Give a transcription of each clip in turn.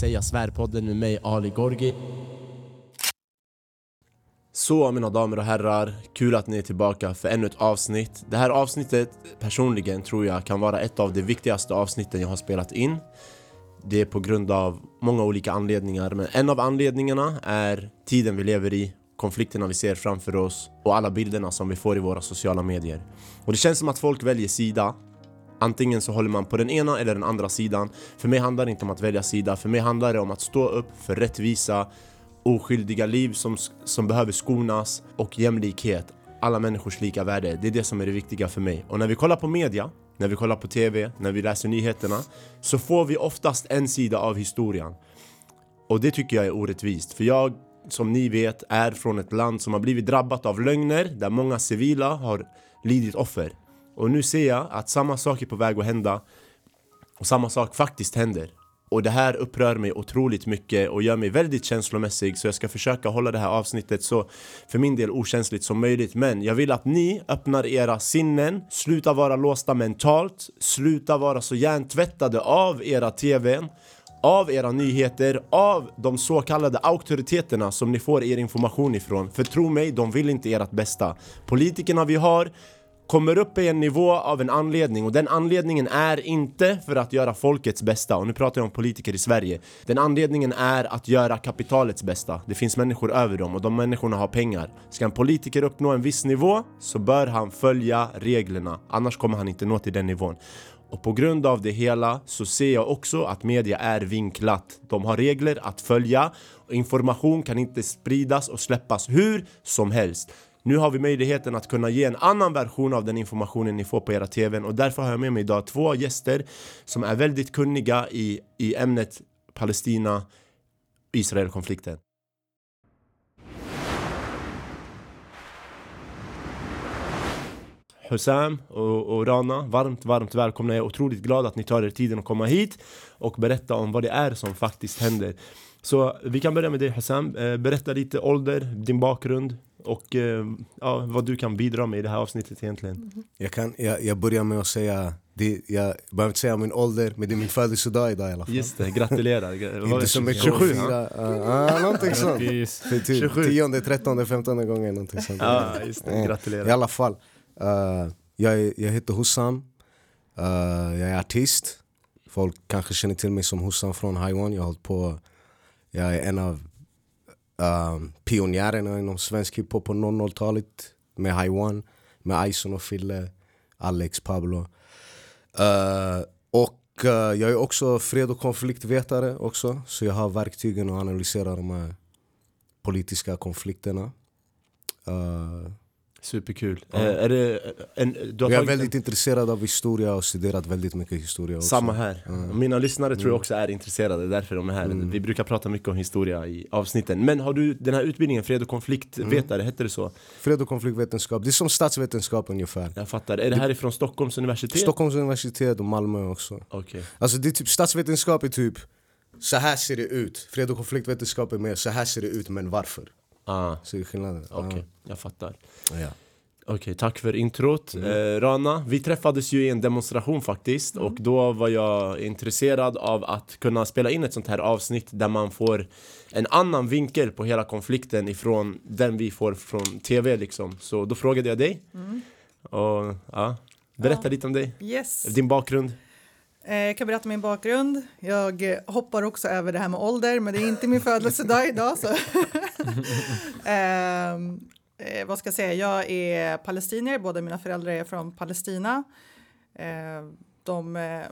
Säga Svärpodden med mig Ali Gorgi. Så mina damer och herrar, kul att ni är tillbaka för ännu ett avsnitt. Det här avsnittet personligen tror jag kan vara ett av de viktigaste avsnitten jag har spelat in. Det är på grund av många olika anledningar, men en av anledningarna är tiden vi lever i, konflikterna vi ser framför oss och alla bilderna som vi får i våra sociala medier. Och det känns som att folk väljer sida. Antingen så håller man på den ena eller den andra sidan. För mig handlar det inte om att välja sida, för mig handlar det om att stå upp för rättvisa, oskyldiga liv som, som behöver skonas och jämlikhet. Alla människors lika värde. Det är det som är det viktiga för mig. Och när vi kollar på media, när vi kollar på TV, när vi läser nyheterna så får vi oftast en sida av historien. Och det tycker jag är orättvist. För jag, som ni vet, är från ett land som har blivit drabbat av lögner där många civila har lidit offer. Och nu ser jag att samma sak är på väg att hända och samma sak faktiskt händer. Och det här upprör mig otroligt mycket och gör mig väldigt känslomässig så jag ska försöka hålla det här avsnittet så för min del okänsligt som möjligt. Men jag vill att ni öppnar era sinnen, sluta vara låsta mentalt, sluta vara så hjärntvättade av era TVn av era nyheter, av de så kallade auktoriteterna som ni får er information ifrån. För tro mig, de vill inte ert bästa. Politikerna vi har kommer upp i en nivå av en anledning och den anledningen är inte för att göra folkets bästa och nu pratar jag om politiker i Sverige. Den anledningen är att göra kapitalets bästa. Det finns människor över dem och de människorna har pengar. Ska en politiker uppnå en viss nivå så bör han följa reglerna, annars kommer han inte nå till den nivån. Och på grund av det hela så ser jag också att media är vinklat. De har regler att följa och information kan inte spridas och släppas hur som helst. Nu har vi möjligheten att kunna ge en annan version av den informationen ni får på era TVn och därför har jag med mig idag två gäster som är väldigt kunniga i, i ämnet Palestina-Israel-konflikten. Hussam och, och Rana, varmt, varmt välkomna. Jag är otroligt glad att ni tar er tiden att komma hit och berätta om vad det är som faktiskt händer. Så vi kan börja med dig Hussam. Eh, berätta lite ålder, din bakgrund och eh, ja, vad du kan bidra med i det här avsnittet egentligen. Jag, kan, jag, jag börjar med att säga, det, jag behöver inte säga min ålder, men det är min födelsedag idag i alla fall. Just det, gratulerar. inte så mycket 27, att fira, uh, uh, någonting sånt. Typ 10, 13, 15 gången någonting sånt. Ja, just det, gratulerar. I alla fall, uh, jag, jag heter Hussam, uh, jag är artist. Folk kanske känner till mig som Hussam från Haiwan. Jag har hållit på, jag är en av um, pionjärerna inom svensk hiphop på 00-talet med Haiwan, med Ison och Fille, Alex, Pablo. Uh, och uh, jag är också fred och konfliktvetare också, så jag har verktygen att analysera de här politiska konflikterna. Uh, Superkul. Ja. är det en, du har jag är väldigt en... intresserad av historia och studerat väldigt mycket historia också. Samma här. Mm. Mina lyssnare tror jag också är intresserade, därför de är här. Mm. Vi brukar prata mycket om historia i avsnitten. Men har du den här utbildningen, fred och konfliktvetare, mm. hette det så? Fred och konfliktvetenskap, det är som statsvetenskap ungefär. Jag fattar. Är det här ifrån Stockholms universitet? Stockholms universitet och Malmö också. Okay. Alltså det är typ, statsvetenskap är typ, så här ser det ut. Fred och konfliktvetenskap är mer, så här ser det ut, men varför? Ah. Så är skillnaden. Okej, okay, ah. jag fattar. Ja. Okej, okay, tack för introt. Mm. Eh, Rana, vi träffades ju i en demonstration faktiskt mm. och då var jag intresserad av att kunna spela in ett sånt här avsnitt där man får en annan vinkel på hela konflikten ifrån den vi får från TV liksom. Så då frågade jag dig. Mm. Och ja, berätta ja. lite om dig. Yes. Din bakgrund. Eh, jag kan berätta min bakgrund. Jag hoppar också över det här med ålder, men det är inte min födelsedag idag. Så. eh, vad ska jag säga, jag är palestinier, båda mina föräldrar är från Palestina. Eh, de eh,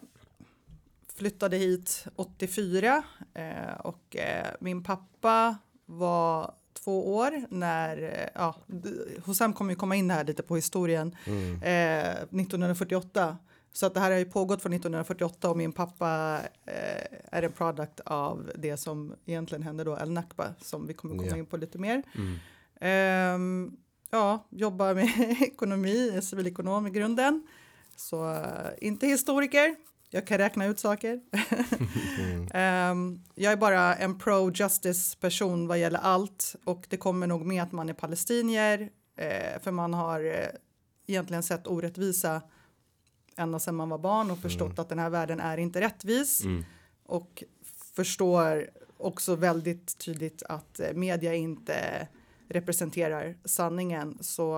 flyttade hit 84 eh, och eh, min pappa var två år när, eh, ja, Hosam kommer ju komma in här lite på historien, mm. 1948. Så att det här har ju pågått från 1948 och min pappa eh, är en product av det som egentligen hände då, El Nakba, som vi kommer komma yeah. in på lite mer. Mm. Um, ja, jobbar med ekonomi, civilekonom i grunden. Så uh, inte historiker, jag kan räkna ut saker. um, jag är bara en pro-justice person vad gäller allt och det kommer nog med att man är palestinier uh, för man har uh, egentligen sett orättvisa ända sedan man var barn och förstått mm. att den här världen är inte rättvis. Mm. Och förstår också väldigt tydligt att eh, media inte representerar sanningen. Så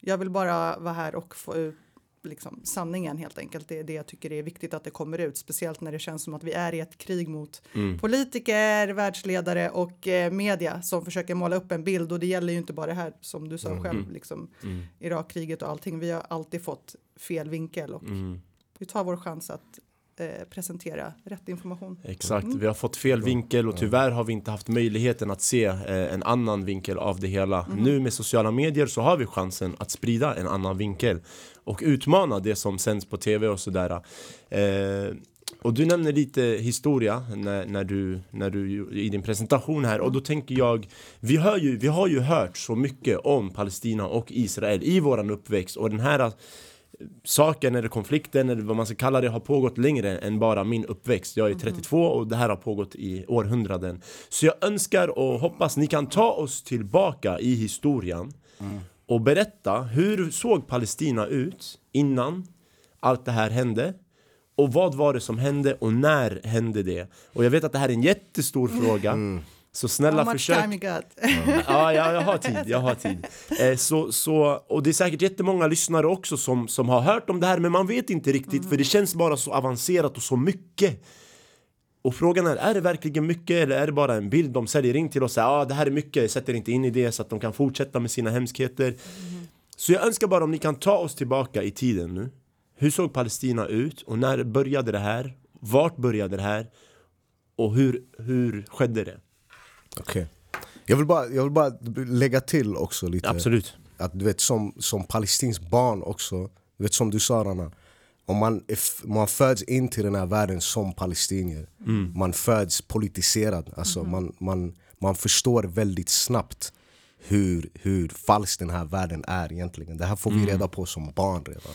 jag vill bara vara här och få ut liksom, sanningen helt enkelt. Det är det jag tycker är viktigt att det kommer ut, speciellt när det känns som att vi är i ett krig mot Mm. politiker, världsledare och eh, media som försöker måla upp en bild och det gäller ju inte bara det här som du sa själv, liksom Mm. Irakkriget och allting. Vi har alltid fått fel vinkel och Mm. vi tar vår chans att eh, presentera rätt information. Exakt, vi har fått fel vinkel och tyvärr har vi inte haft möjligheten att se eh, en annan vinkel av det hela. Nu med sociala medier så har vi chansen att sprida en annan vinkel och utmana det som sänds på tv och sådär. Eh, och du nämner lite historia när, när, du, när du i din presentation här och då tänker jag vi, hör ju, vi har ju hört så mycket om Palestina och Israel i våran uppväxt och den här saken eller konflikten eller vad man ska kalla det har pågått längre än bara min uppväxt. Jag är 32 och det här har pågått i århundraden. Så jag önskar och hoppas ni kan ta oss tillbaka i historien och berätta hur såg Palestina ut innan allt det här hände? Och vad var det som hände och när hände det? Och jag vet att det här är en jättestor fråga. Så snälla How much försök time you got? Ja, ja, jag har tid, jag har tid. Eh, så, så, och det är säkert jättemånga lyssnare också som, som har hört om det här men man vet inte riktigt för det känns bara så avancerat och så mycket. Och frågan är, är det verkligen mycket eller är det bara en bild de säljer in till oss? Ja, ah, det här är mycket, jag sätter inte in i det så att de kan fortsätta med sina hemskheter. Så jag önskar bara om ni kan ta oss tillbaka i tiden nu. Hur såg Palestina ut och när började det här? Vart började det här? Och hur, hur skedde det? Okej. Jag, vill bara, jag vill bara lägga till också lite. Absolut. Att du vet som, som palestinskt barn också, du vet som du sa Rana. Om man, man föds in till den här världen som palestinier. Man föds politiserad. Alltså man, man, man förstår väldigt snabbt hur, hur falsk den här världen är egentligen. Det här får vi reda på som barn redan.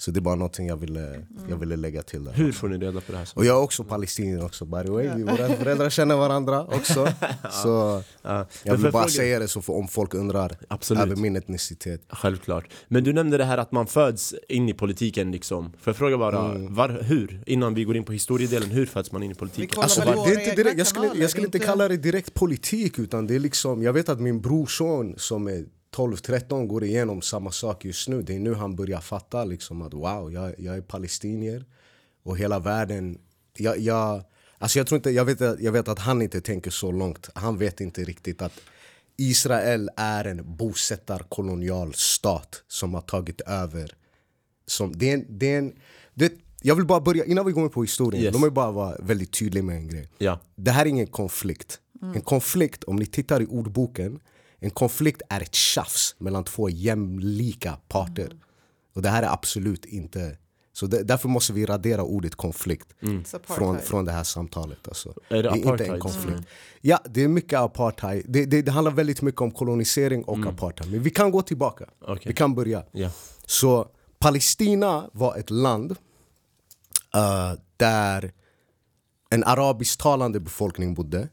Så det är bara någonting jag ville, jag ville lägga till där. Hur får ni reda på det här? Och jag är också palestinier också by the way. Vi, våra föräldrar känner varandra också. Så Ja. jag vill bara säga det så för, om folk undrar Absolut. över min etnicitet. Självklart. Men du nämnde det här att man föds in i politiken liksom. Får jag fråga bara, var, hur? Innan vi går in på historiedelen, hur föds man in i politiken? Alltså, det, är inte direkt, jag, skulle, jag skulle inte inte- kalla det direkt politik utan det är liksom, jag vet att min brorson som är 12-13 går igenom samma sak just nu. Det är nu han börjar fatta liksom att wow, jag, jag är palestinier och hela världen. Jag, jag, alltså jag, tror inte, jag, vet, att- jag vet att han inte tänker så långt. Han vet inte riktigt att Israel är en bosättarkolonial stat som har tagit över som, det är en, det är en, det, jag vill bara börja, innan vi går in på historien, Yes. de vill bara vara väldigt tydlig med en grej. Ja. Det här är ingen konflikt. En konflikt, om ni tittar i ordboken, en konflikt är ett tjafs mellan två jämlika parter. Och det här är absolut inte... Så det, därför måste vi radera ordet konflikt apartheid. från, från det här samtalet. Alltså. Är det är inte en konflikt. Ja, det är mycket apartheid. Det, det, det handlar väldigt mycket om kolonisering och apartheid. Men vi kan gå tillbaka. Okej. Vi kan börja. Ja. Så Palestina var ett land eh, där en arabisktalande befolkning bodde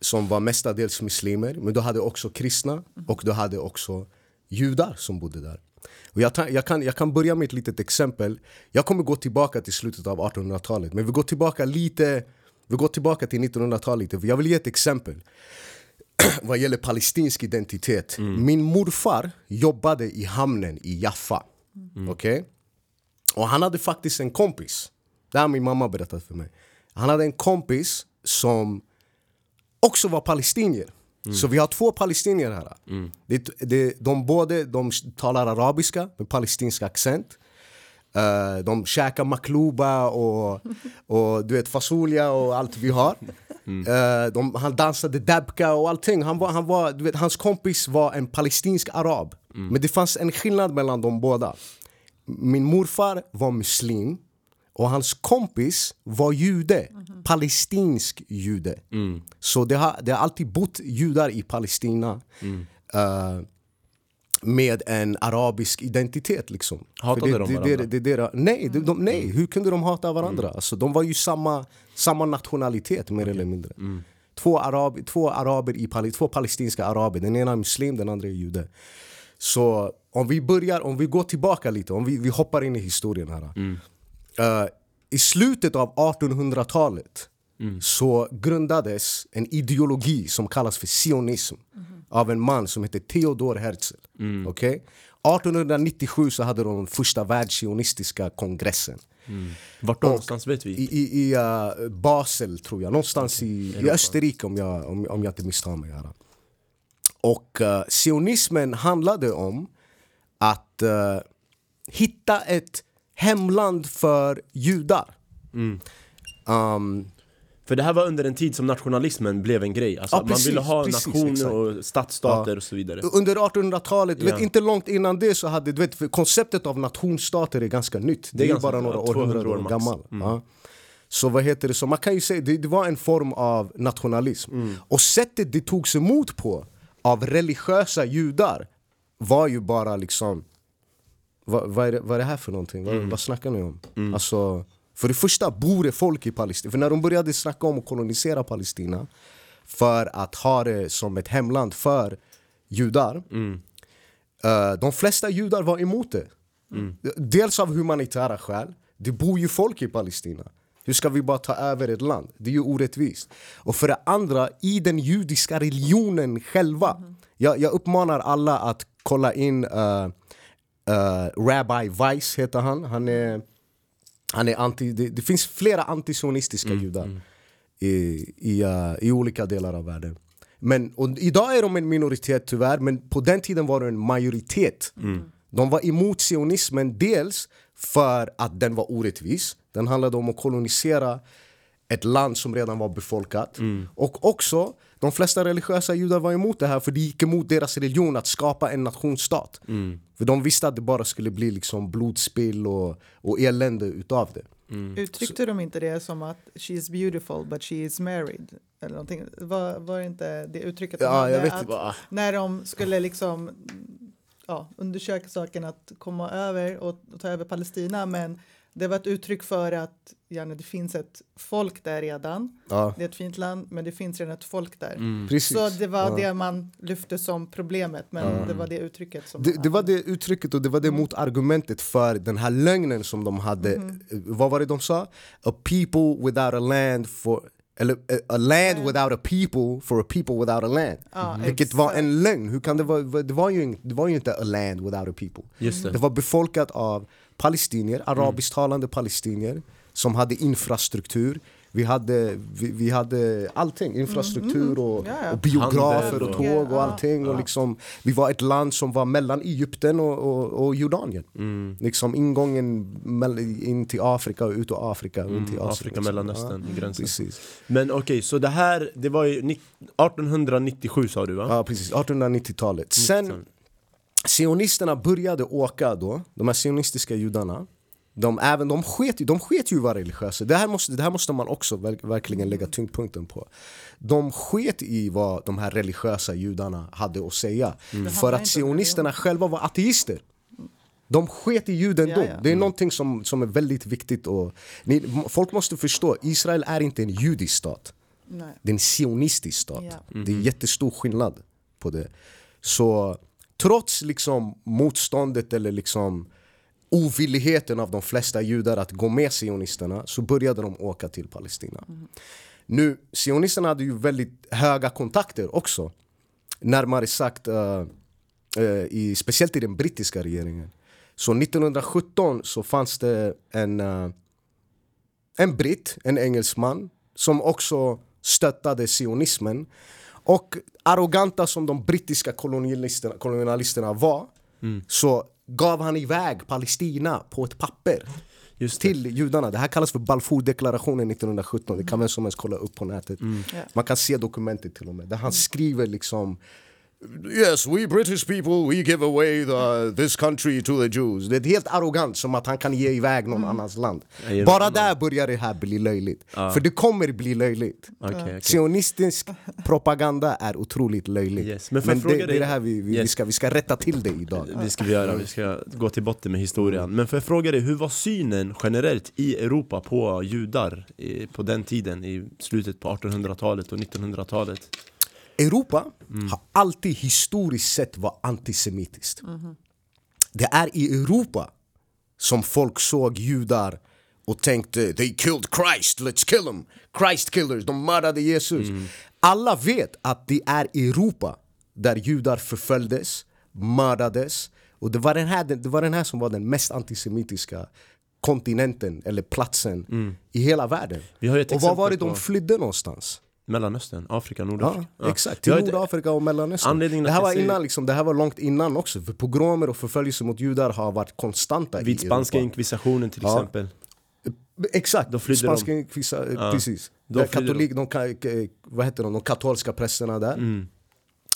som var mestadels muslimer, men du hade också kristna och du hade också judar som bodde där. Och jag, jag, kan, jag kan börja med ett litet exempel. Jag kommer gå tillbaka till slutet av 1800-talet, men vi går tillbaka lite vi går tillbaka till 1900-talet. lite, för Jag vill ge ett exempel vad gäller palestinsk identitet. Min morfar jobbade i hamnen i Jaffa. Okej? Och han hade faktiskt en kompis. Det har min mamma berättat för mig. Han hade en kompis som också var palestinier. Så vi har två palestinier här. Det, det, de, både, de talar arabiska med palestinsk accent. Eh, de käkar makluba och, och du vet, fasolia och allt vi har. Eh, de, han dansade dabka och allting. Han var, han var, du vet, hans kompis var en palestinsk arab. Men det fanns en skillnad mellan de båda. Min morfar var muslim och hans kompis var jude. Palestinsk jude. Så det har, det har alltid bott judar i Palestina. eh, med en arabisk identitet. Liksom. Hatade För de det, varandra? det, det, det, det, nej, de, de, nej, hur kunde de hata varandra? Alltså, de var ju samma, samma nationalitet mer eller mindre. Två, arab, två, araber i, två palestinska araber, den ena är muslim, den andra är jude. Så om vi börjar, om vi går tillbaka lite, om vi, vi hoppar in i historien här. Eh, I slutet av 1800-talet så grundades en ideologi som kallas för sionism av en man som heter Theodor Herzl. Okej? 1897 så hade de den första världssionistiska kongressen. Vart då någonstans vet vi? I, i, i uh, Basel tror jag, någonstans i, i Österrike om jag, om, om jag inte misstar mig. Här. Och uh, sionismen handlade om att uh, hitta ett hemland för judar. Um, För det här var under en tid som nationalismen blev en grej. Alltså, Ja, man ville precis, ha precis, nationer exakt. och stadsstater och så vidare. under 1800-talet, du Ja. vet, inte långt innan det så hade du vet, konceptet av nationsstater är ganska nytt. Det är, ganska bara några ja, 200 århundraden år år max. gammal. Mm. Ja. Så vad heter det, så man kan ju säga det, det var en form av nationalism. Mm. Och sättet det togs emot på av religiösa judar var ju bara liksom vad, vad, är, det, vad är det här för någonting? Vad, Mm. vad snackar ni om? Alltså, för det första bor det folk i Palestina. För när de började snacka om att kolonisera Palestina för att ha det som ett hemland för judar eh, De flesta judar var emot det. Dels av humanitära skäl. Det bor ju folk i Palestina. Hur ska vi bara ta över ett land? Det är ju orättvist. Och för det andra, i den judiska religionen själva. Jag, jag uppmanar alla att kolla in uh, uh, Rabbi Weiss heter han. Han är, han är anti, det, det finns flera antisionistiska judar i, i, uh, i olika delar av världen. Men, och idag är de en minoritet tyvärr, men på den tiden var de en majoritet. De var emot sionismen dels för att den var orättvis. Den handlade om att kolonisera ett land som redan var befolkat. Och också, de flesta religiösa judar var emot det här för det gick emot deras religion att skapa en nationsstat. För de visste att det bara skulle bli liksom blodspill och, och elände utav det. Uttryckte de inte det som att she is beautiful but she is married? Eller någonting? Var, var det inte det uttrycket de Ja, jag vet att. Va? När de skulle liksom ja, undersöka saken att komma över och, och ta över Palestina men det var ett uttryck för att ja, det finns ett folk där redan. Ja, Det är ett fint land men det finns redan ett folk där. Mm. Så det var Ja. det man lyfte som problemet men det var det uttrycket som Det, det var det uttrycket och det var det motargumentet för den här lögnen som de hade. Eh, Vad var det de sa? A people without a land for... Eller eh, a land without a people for a people without a land. Ja, Vilket var en lögn. Hur kan det, vara, det, var ju, det var ju inte a land without a people. Just det. Det var befolkat av palestinier, arabisktalande palestinier som hade infrastruktur. Vi hade, vi, vi hade allting, infrastruktur och, Ja, ja. och biografer och och- tåg och allting. Och liksom, vi var ett land som var mellan Egypten och, och, och Jordanien. Mm. Liksom ingången in till Afrika och ut ur Afrika och in till Asien. Mm, Afrika, liksom. Mellanöstern, Ja, gränsen. precis. Men okej, så det här, det var ju ni- 1897 sa du va? Ja, precis. 1890-talet. Sen Sionisterna började åka då, de här sionistiska judarna de, även, de, sket, de sket ju vad religiösa, det här, måste, det här måste man också verk, verkligen lägga tyngdpunkten på De sket i vad de här religiösa judarna hade att säga För handlar att sionisterna själva var ateister de sket i judendom. Ja, ja. Det är någonting som, som är väldigt viktigt. Och, ni, folk måste förstå, Israel är inte en judisk stat. Nej. Det är en sionistisk stat. Ja. Det är jättestor skillnad på det. Så trots liksom motståndet eller liksom ovilligheten av de flesta judar att gå med sionisterna så började de åka till Palestina. Nu, sionisterna hade ju väldigt höga kontakter också. Närmare sagt, eh, eh, i, speciellt i den brittiska regeringen. Så 1917 så fanns det en, eh, en britt, en engelsman som också stöttade sionismen. Och arroganta som de brittiska kolonialisterna, kolonialisterna var så gav han iväg Palestina på ett papper till judarna. Det här kallas för Balfourdeklarationen 1917. Det kan vem som helst kolla upp på nätet. Ja. Man kan se dokumentet till och med. Där han skriver liksom Yes, we British people, we give away the, this country to the Jews. Det är helt arrogant, som att han kan ge iväg någon annans land. Genom Bara annan. där börjar det här bli löjligt. Ja. För det kommer bli löjligt. Okej, okej. Sionistisk propaganda är otroligt löjlig. Yes, men Men, det, fråga det är dig- det här vi, vi, vi, Yes. ska, vi ska rätta till det idag. Det ska vi göra, vi ska gå till botten med historien. Men får jag fråga dig, hur var synen generellt i Europa på judar i, på den tiden? I slutet på 1800-talet och 1900-talet? Europa har alltid historiskt sett varit antisemitiskt. Det är i Europa som folk såg judar och tänkte they killed Christ, let's kill them. Christ killers, de mördade Jesus. Alla vet att det är Europa där judar förföljdes, mördades. Och det var den här, det var den här som var den mest antisemitiska kontinenten eller platsen i hela världen. Och var var det de flydde någonstans? Mellanöstern, Afrika, Ja, Nordafrika. exakt. Till Nordafrika och Mellanöstern. Anledningen Det här, var innan, liksom, det här var långt innan också. För pogromer och förföljelse mot judar har varit konstanta Vid spanska Europa. inkvisitionen till Ja. exempel. Exakt, Då spanska inkvisa, Ja. precis. Då katolik, de, ka- vad heter de, de katolska prästerna där Mm.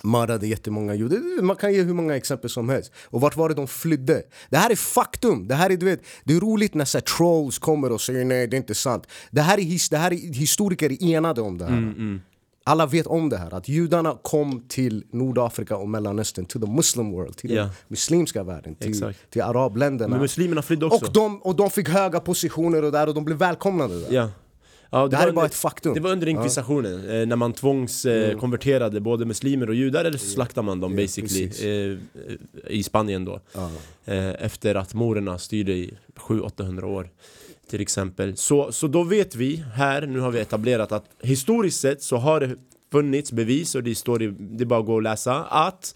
Mördade jättemånga judar. Man kan ge hur många exempel som helst. Och vart var det de flydde? Det här är faktum. Det här är, du vet, det är roligt när så trolls kommer och säger nej, det är inte sant. Det här är, his, det här är historiker enade om det här. Mm, Alla vet om det här, att judarna kom till Nordafrika och Mellanöstern, till the muslim world, till Ja. den muslimska världen, till, Exakt. till arabländerna. Men muslimerna flydde också. och, de, och de fick höga positioner och, där, och de blev välkomnade där. Ja. Ja, Det här var är bara ett faktum. Det var under inkvisitionen, eh, när man tvångs eh, konverterade både muslimer och judar, eller så slaktade man dem Mm. Ja, basically eh, i Spanien då. Ja. Efter att morerna styrde i 700-800 år till exempel. Så, så då vet vi här, nu har vi etablerat att historiskt sett så har det funnits bevis och det står i, det är bara att gå och läsa att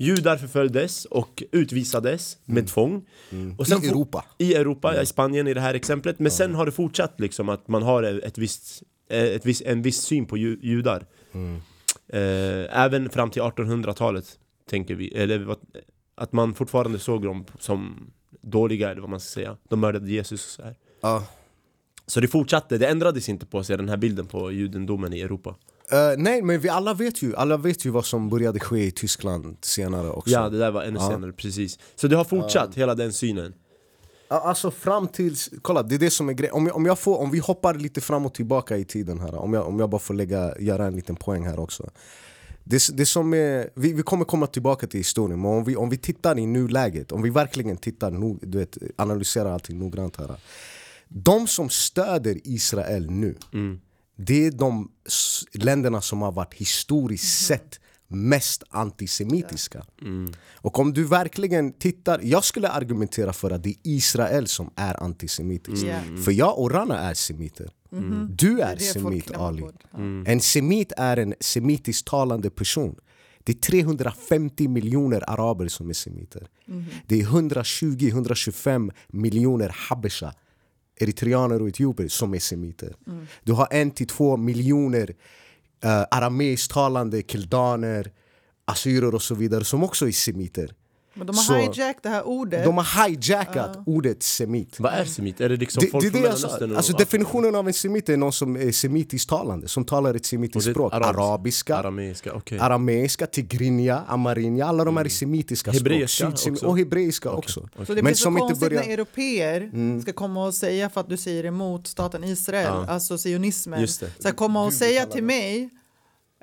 judar förföljdes och utvisades med tvång. Och Mm. I Europa. I Europa, i Spanien i det här exemplet. Men sen har det fortsatt liksom att man har ett visst, eh, ett visst, en viss syn på ju, judar. Mm. Eh, även fram till 1800-talet tänker vi. Eller att man fortfarande såg dem som dåliga eller vad man ska säga. De mördade Jesus och så här. Ja. Så det fortsatte, det ändrades inte på sig den här bilden på judendomen i Europa. Eh, nej, men vi alla vet, ju, alla vet ju vad som började ske i Tyskland senare också. Ja, det där var ännu Ja. senare, precis. Så det har fortsatt, hela den synen. Alltså fram till, kolla det är det som är grejen. Om, jag- om, jag får- om vi hoppar lite fram och tillbaka i tiden här, om jag, om jag bara får lägga, göra en liten poäng här också. Det, det som är, vi, vi kommer komma tillbaka till historien, men om vi, om vi tittar i nuläget, om vi verkligen tittar, no, du vet, analyserar allting noggrant här. De som stöder Israel nu, det är de länderna som har varit historiskt sett mest antisemitiska. Och om du verkligen tittar, jag skulle argumentera för att det är Israel som är antisemitiskt. Ja. För jag och Rana är semiter. Du är Det är folk semit Ali. Ja. En semit är en semitiskt talande person. Det är 350 miljoner araber som är semiter. Det är 120-125 miljoner habesha, eritreaner och etiopier som är semiter. Du har en till två miljoner uh, arameisktalande kildaner, assyrier och så vidare som också är semiter. Men de har Så- hijackat det här ordet. De har hijackat ordet semit. Vad är semit? Är det liksom Det, folk det, från. Mellanöstern? alltså, definitionen av en semit är någon som är semitiskt talande, som talar ett semitiskt språk. arabs- Arabiska, Arameiska, okej. arameiska, tigrinja, amarinja, alla de här är semitiska Hebreiska språk. Också? Och hebreiska också. Så det Men blir så konstigt börjar- när europeer ska komma och säga för att du säger emot staten Israel, Ja. alltså sionismen. Så här, komma och Gud, säga till mig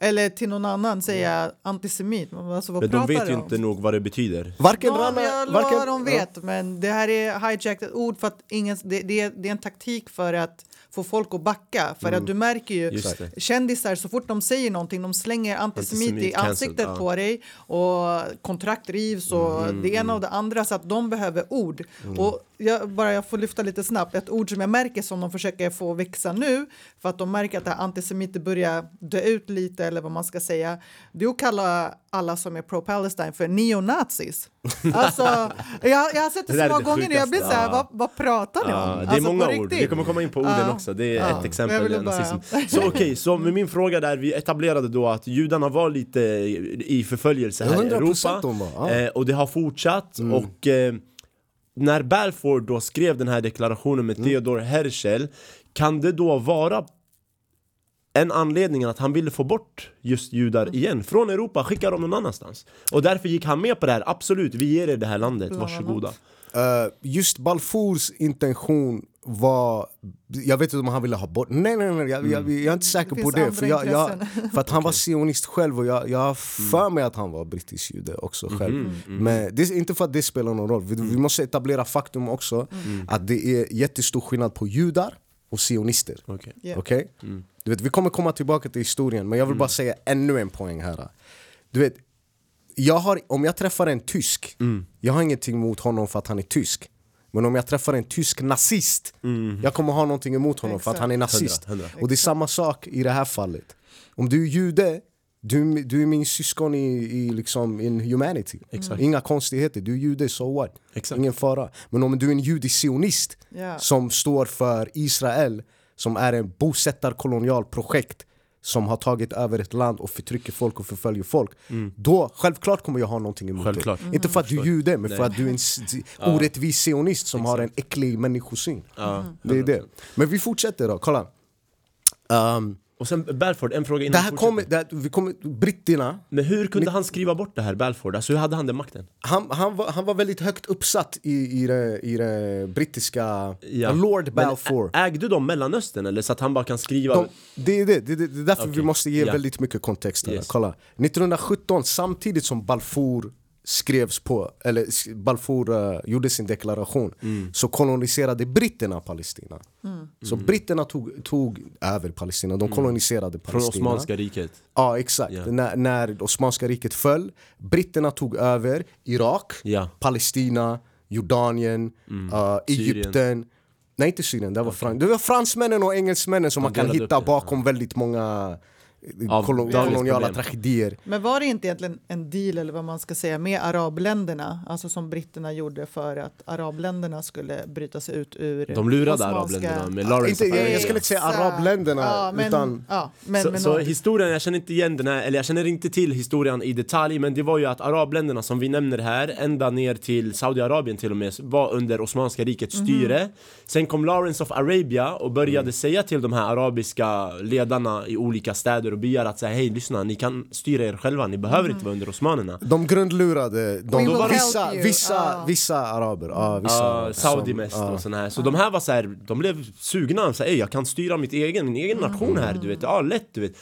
eller till någon annan säga antisemit. Men Alltså, vad Men de vet ju om? inte nog vad det betyder. Varken Ja, Rana... jag varken, lovar de ja. vet, men det här är hijackat ord för att ingen, det, det, är, det är en taktik för att få folk att backa. För att du märker ju Mm. Kändisar, så fort de säger någonting, de slänger antisemit, Antisemit i ansiktet ja. på dig och kontrakt rivs och Mm, det ena och det andra så att de behöver ord. Och jag, bara jag får lyfta lite snabbt, ett ord som jag märker som de försöker få växa nu för att de märker att det här antisemiter börjar dö ut lite eller vad man ska säga. Det är att kalla alla som är pro-Palestine för neonazis. Alltså, jag, jag har sett det, Det så många gånger och jag blir så här, sjukaste. vad, vad pratar ni om? Ja, det är Alltså, många ord, vi kommer komma in på orden Ja. också, det är Ja. ett exempel. nazism. Så okej, så med min fråga där, vi etablerade då att judarna var lite i förföljelse här i 100% Europa de var, ja. eh, Och det har fortsatt och eh, när Balfour då skrev den här deklarationen med Theodor Herzl Kan det då vara en anledning att han ville få bort just judar igen från Europa, skicka dem någon annanstans. Och därför gick han med på det här, absolut, vi ger er det här landet, varsågoda. Eh, just Balfours intention var... Jag vet inte om han ville ha bort... Nej, nej, nej, jag, jag, jag är inte säker Det på det. För, jag, jag, för att han var sionist själv och jag, jag har för mig att han var brittisk jude också själv. Men det är inte för att det spelar någon roll. Vi, vi måste etablera faktum också att det är jättestor skillnad på judar och sionister. Okej. Ja. Okej? Du vet, vi kommer komma tillbaka till historien, men jag vill bara säga ännu en poäng här. Du vet, jag har, om jag träffar en tysk, jag har ingenting mot honom för att han är tysk. Men om jag träffar en tysk nazist, jag kommer ha någonting emot honom för att Exakt. han är nazist. Hundra, hundra. Och det är samma sak i det här fallet. Om du är jude, du, du är min syskon i, i liksom in humanity. Exakt. Inga konstigheter, du är jude, so what? Exakt. Ingen fara. Men om du är en judisk sionist Ja. som står för Israel, som är en bosättarkolonialprojekt som har tagit över ett land och förtrycker folk och förföljer folk. Då, självklart kommer jag ha någonting emot Självklart. det. Inte för att du är jude, men för att du är en orättvis sionist som har en äcklig människosyn. Ja, Det är det. Men vi fortsätter då, kolla. Um, Och sen Balfour, en fråga innan det vi här fortsätter. kommer, det här, vi kommer, britterna, Men hur kunde han skriva bort det här, Balfour? Alltså hur hade han den makten? han, han, var, han var väldigt högt uppsatt i, i, det, i det brittiska... Lord Men Balfour. ägde de Mellanöstern eller så att han bara kan skriva? De, det, är det, det, det, det är därför Okej, vi måste ge ja. väldigt mycket kontext. här. Yes. Kolla. 1917, samtidigt som Balfour skrevs på, eller Balfour uh, gjorde sin deklaration, Mm. så koloniserade britterna Palestina. Så britterna tog, tog över Palestina, de koloniserade Mm. Från Palestina. Osmanska riket? Ja, exakt. Ja. När, när det Osmanska riket föll, britterna tog över Irak, Ja. Palestina, Jordanien, uh, Mm. Syrien. Egypten. Nej, inte Syrien. Det var, frans- det var fransmännen och engelsmännen som man kan delade upp hitta bakom väldigt många Av kolon- koloniala tragedier. Men var det inte egentligen en deal eller vad man ska säga med arabländerna, alltså som britterna gjorde för att arabländerna skulle bryta sig ut ur De lurade osmanska- arabländerna med Lawrence Inte, jag, skulle inte säga arabländerna, ja, men, utan... ja, men, så, men så någon- historien, jag känner inte igen den här, eller jag känner inte till historien i detalj Men det var ju att arabländerna som vi nämner här, ända ner till Saudiarabien till och med Var under Osmanska rikets styre. Sen kom Lawrence of Arabia och började säga till de här arabiska ledarna i olika städer och byar att säga Hej lyssna, ni kan styra er själva, ni behöver inte vara under osmanerna De grundlurade de, will vissa, vissa, Ah. vissa araber. Ja, vissa, Ja, Saudi som- mest ja. och såna här. Så de här var så här, de blev sugna, så här, "Ey, jag kan styra mitt egen, min egen nation här, du vet, ja lätt du vet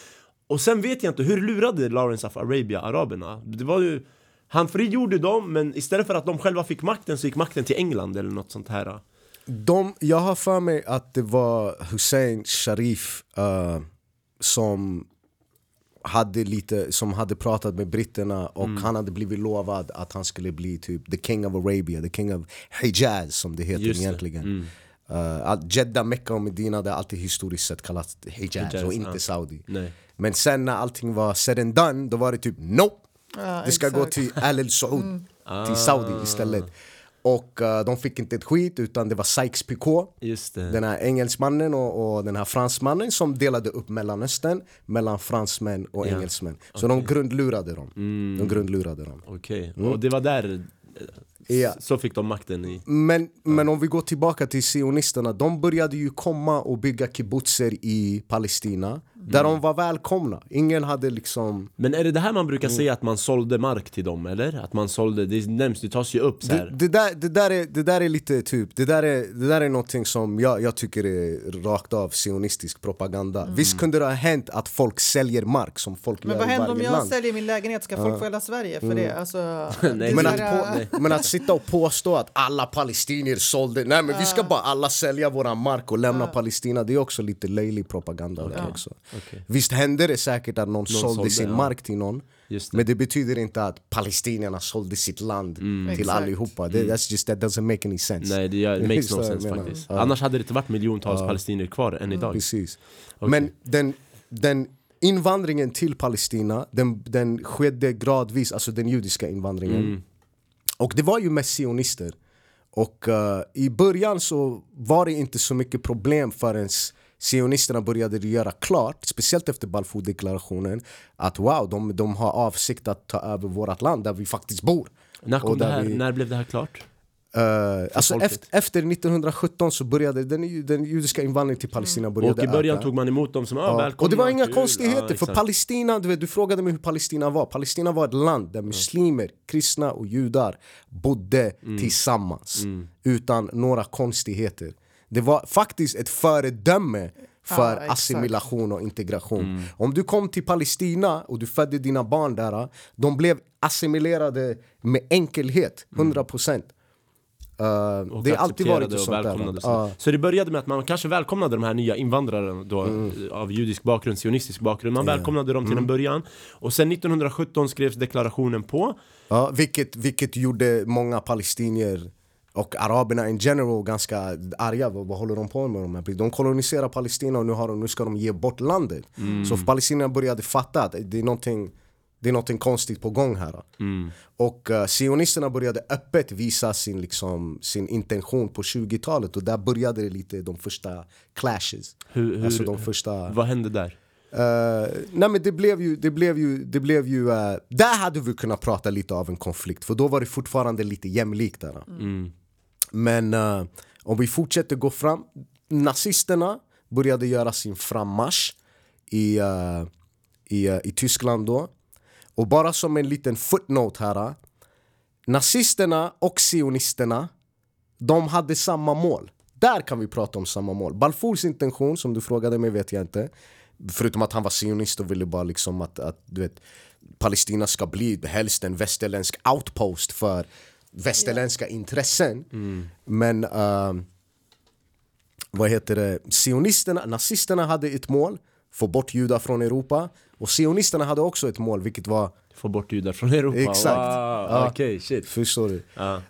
Och sen vet jag inte, hur lurade Lawrence of Arabia araberna? Det var ju Han frigjorde dem, men istället för att de själva fick makten så gick makten till England eller något sånt här De, jag har för mig att det var Hussein Sharif eh, som hade lite som hade pratat med britterna och han hade blivit lovad att han skulle bli typ the king of Arabia, the king of Hijaz som det heter Just det. egentligen. Eh, att Jeddah, Mecca och Medina det har alltid historiskt sett kallats Hijaz, Hijaz, och inte ja. Saudi. Nej Men sen när allting var said and done, då var det typ nope! Ja, det ska gå exakt. till Al El Saud, till Saudi istället. Och eh, de fick inte ett skit utan det var Sykes-Picot den här engelsmannen och, och den här fransmannen som delade upp Mellanöstern mellan fransmän och Ja, engelsmän. Så de grundlurade dem. De grundlurade dem. Okej, och det var där eh, Ja. Så fick de makten i Men, men om vi går tillbaka till sionisterna, de började ju komma och bygga kibbutzer i Palestina där de var välkomna. Ingen hade liksom... Men är det det här man brukar säga att man sålde mark till dem eller? Att man sålde, det nämns, det tas ju upp så Det, här. det, där, det, där är, det där är lite typ, det där är, det där är någonting som jag, jag tycker är rakt av sionistisk propaganda. Visst kunde det ha hänt att folk säljer mark som folk Men gör vad händer om jag land. säljer min lägenhet? Ska folk få hela Sverige för det? Alltså, det är Nej, Men att, på, men att sitta och påstå att alla palestinier sålde, nej men vi ska bara alla sälja våran mark och lämna Palestina, det är också lite löjlig propaganda där också. Okej. Visst hände det säkert att någon, sålde, sålde, sin ja. mark till någon, det. men det betyder inte att palestinierna sålde sitt land till Exakt. allihopa. Det, that's just, that doesn't make any sense. Nej det gör, makes Visst no sense menar. faktiskt Ja. Annars hade det inte varit miljontals palestinier kvar än idag Precis. Men den, den invandringen till Palestina, den, den skedde gradvis, alltså den judiska invandringen. Och det var ju mest sionister. Och eh, i början så var det inte så mycket problem förrän sionisterna började göra klart, speciellt efter Balfour-deklarationen, att wow, de, de har avsikt att ta över vårt land där vi faktiskt bor. när, här, vi- när blev det här klart? Eh, alltså efter, efter 1917 så började den, den judiska invandringen till Palestina började Och i början öka. tog man emot dem som ah, Ja, välkomna och det var inga kul." konstigheter, Ja, för. Palestina, du, vet, du frågade mig hur Palestina var Palestina var ett land där muslimer, kristna och judar bodde Mm. tillsammans Utan några konstigheter Det var faktiskt ett föredöme för exakt. assimilation och integration Mm. Om du kom till Palestina och du födde dina barn där De blev assimilerade med enkelhet, 100% Uh, Och det har alltid varit och sånt där. så. Ja. Så det började med att man kanske välkomnade de här nya invandrarna då, Mm. av judisk bakgrund, sionistisk bakgrund Man välkomnade dem till en början Och sen 1917 skrevs deklarationen på Ja, vilket, vilket gjorde många palestinier och araberna in general ganska arga. Vad, vad håller de på med? De, här? de koloniserar Palestina och nu, har de, nu ska de ge bort landet. Så palestinierna började fatta att det är någonting, det är någonting konstigt på gång här. Och uh, sionisterna började öppet visa sin, liksom, sin intention på 20-talet och där började det lite de första clashes. Hur, hur, Alltså de första... Vad hände där? Uh, nej men det blev ju, det blev ju, det blev ju uh, där hade vi kunnat prata lite av en konflikt för då var det fortfarande lite jämlikt där. Mm. Men uh, om vi fortsätter gå fram, nazisterna började göra sin frammarsch i, uh, i, uh, i Tyskland då. Och bara som en liten footnote här. Nazisterna och sionisterna, de hade samma mål. Där kan vi prata om samma mål. Balfours intention, som du frågade mig, vet jag inte. Förutom att han var sionist och ville bara liksom att, att du vet, Palestina ska bli helst en västerländsk outpost för västerländska intressen. Men uh, vad heter det? Sionisterna, nazisterna hade ett mål, få bort judar från Europa. Och sionisterna hade också ett mål, vilket var Få bort judar från Europa? Exakt. Wow, Ja. Okej, shit. Förstår du? Ja.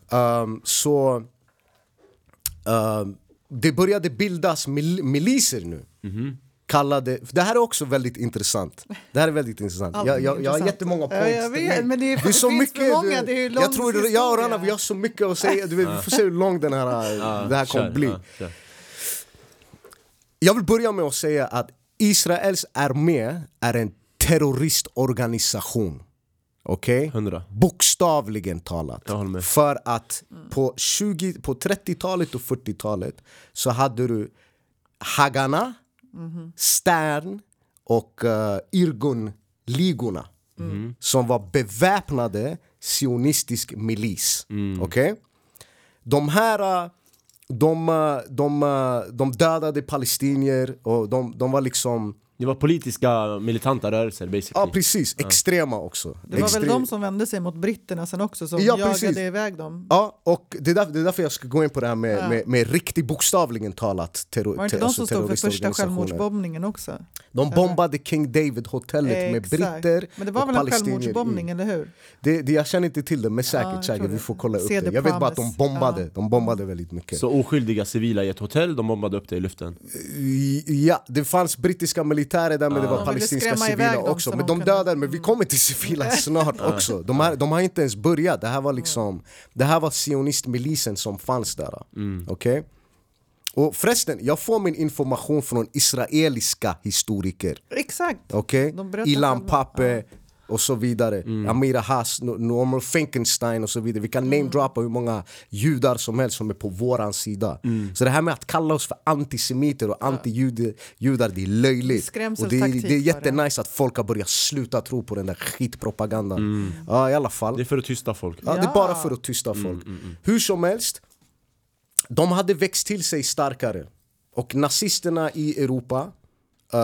Um, så um, det började bildas mil miliser nu. Mhm. Kallade, det här är också väldigt intressant. Det här är väldigt intressant. Jag, är jag, jag har jättemånga Ja, points. jag vet, men det är- det är så finns mycket. många, det är jag tror det, jag och Rana, historia. vi har så mycket att säga. Du vet, vi får se hur lång den här, det här kommer bli. ja. Jag vill börja med att säga att Israels armé är en terroristorganisation. Okej? Hundra. Bokstavligen talat. Jag håller med. För att på, 20, på 30-talet och 40-talet så hade du Haganah, Stern och uh, Irgun-ligorna som var beväpnade sionistisk milis. Okej? De här uh, de, uh, de, uh, de dödade palestinier och de, de var liksom Det var politiska militanta rörelser basically. Ja precis, extrema också. Det var Extre- väl de som vände sig mot britterna sen också som Ja, jagade precis. iväg dem. Ja, och det är, därför, det är därför jag ska gå in på det här med, Ja. med, med riktigt bokstavligen talat terror, Var det inte te- de som stod för första självmordsbombningen också? De bombade King David-hotellet med britter Men det var och väl en självmordsbombning, eller hur? Det, det, jag känner inte till det, men Ja, säkert, jag säkert. vi det. får kolla upp det. the Jag vet bara att de bombade, Ja. de bombade väldigt mycket. Så oskyldiga civila i ett hotell, de bombade upp det i luften. Ja, det fanns brittiska militärer där men det var De palestinska civila också. så Men de de kunde- dödade, men vi kommer till civila snart också. De, här, de har inte ens börjat, det här var liksom Det här var sionistmilisen som fanns där. Okej? Och förresten, jag får min information från israeliska historiker. Exakt! Okej? Berättar Ilan själva. Och så vidare. Amira Haas, No- Norman Finkelstein och så vidare. Vi kan Mm. namedroppa hur många judar som helst som är på våran sida. Så det här med att kalla oss för antisemiter och anti-judar, det är löjligt. Och det, är- det är jättenice att folk har börjat sluta tro på den där skitpropagandan. Ja, i alla fall. Det är för att tysta folk. Ja, det är bara för att tysta folk. Hur som helst, de hade växt till sig starkare. Och nazisterna i Europa, eh,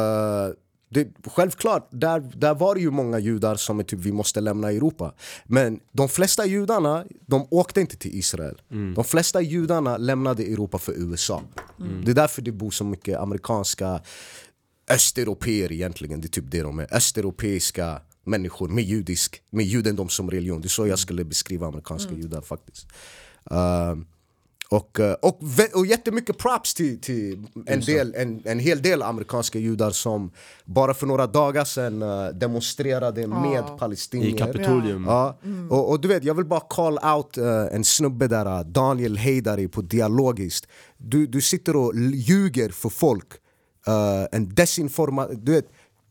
det, självklart, där, där var det ju många judar som är typ vi måste lämna Europa. Men de flesta judarna, de åkte inte till Israel. De flesta judarna lämnade Europa för USA. Det är därför det bor så mycket amerikanska östeuropeer egentligen, det är typ det de är. Östeuropeiska människor med, judisk, med judendom som religion. Det är så jag skulle beskriva amerikanska judar faktiskt. Ehm, och, eh, och, och jättemycket props till, till en, del, en, en hel del amerikanska judar som bara för några dagar sedan eh, demonstrerade med palestinier. I Kapitolium. Ja, och, och du vet, jag vill bara call out eh, en snubbe där, Daniel Heidari på Dialogiskt. Du, du sitter och ljuger för folk. En desinforma...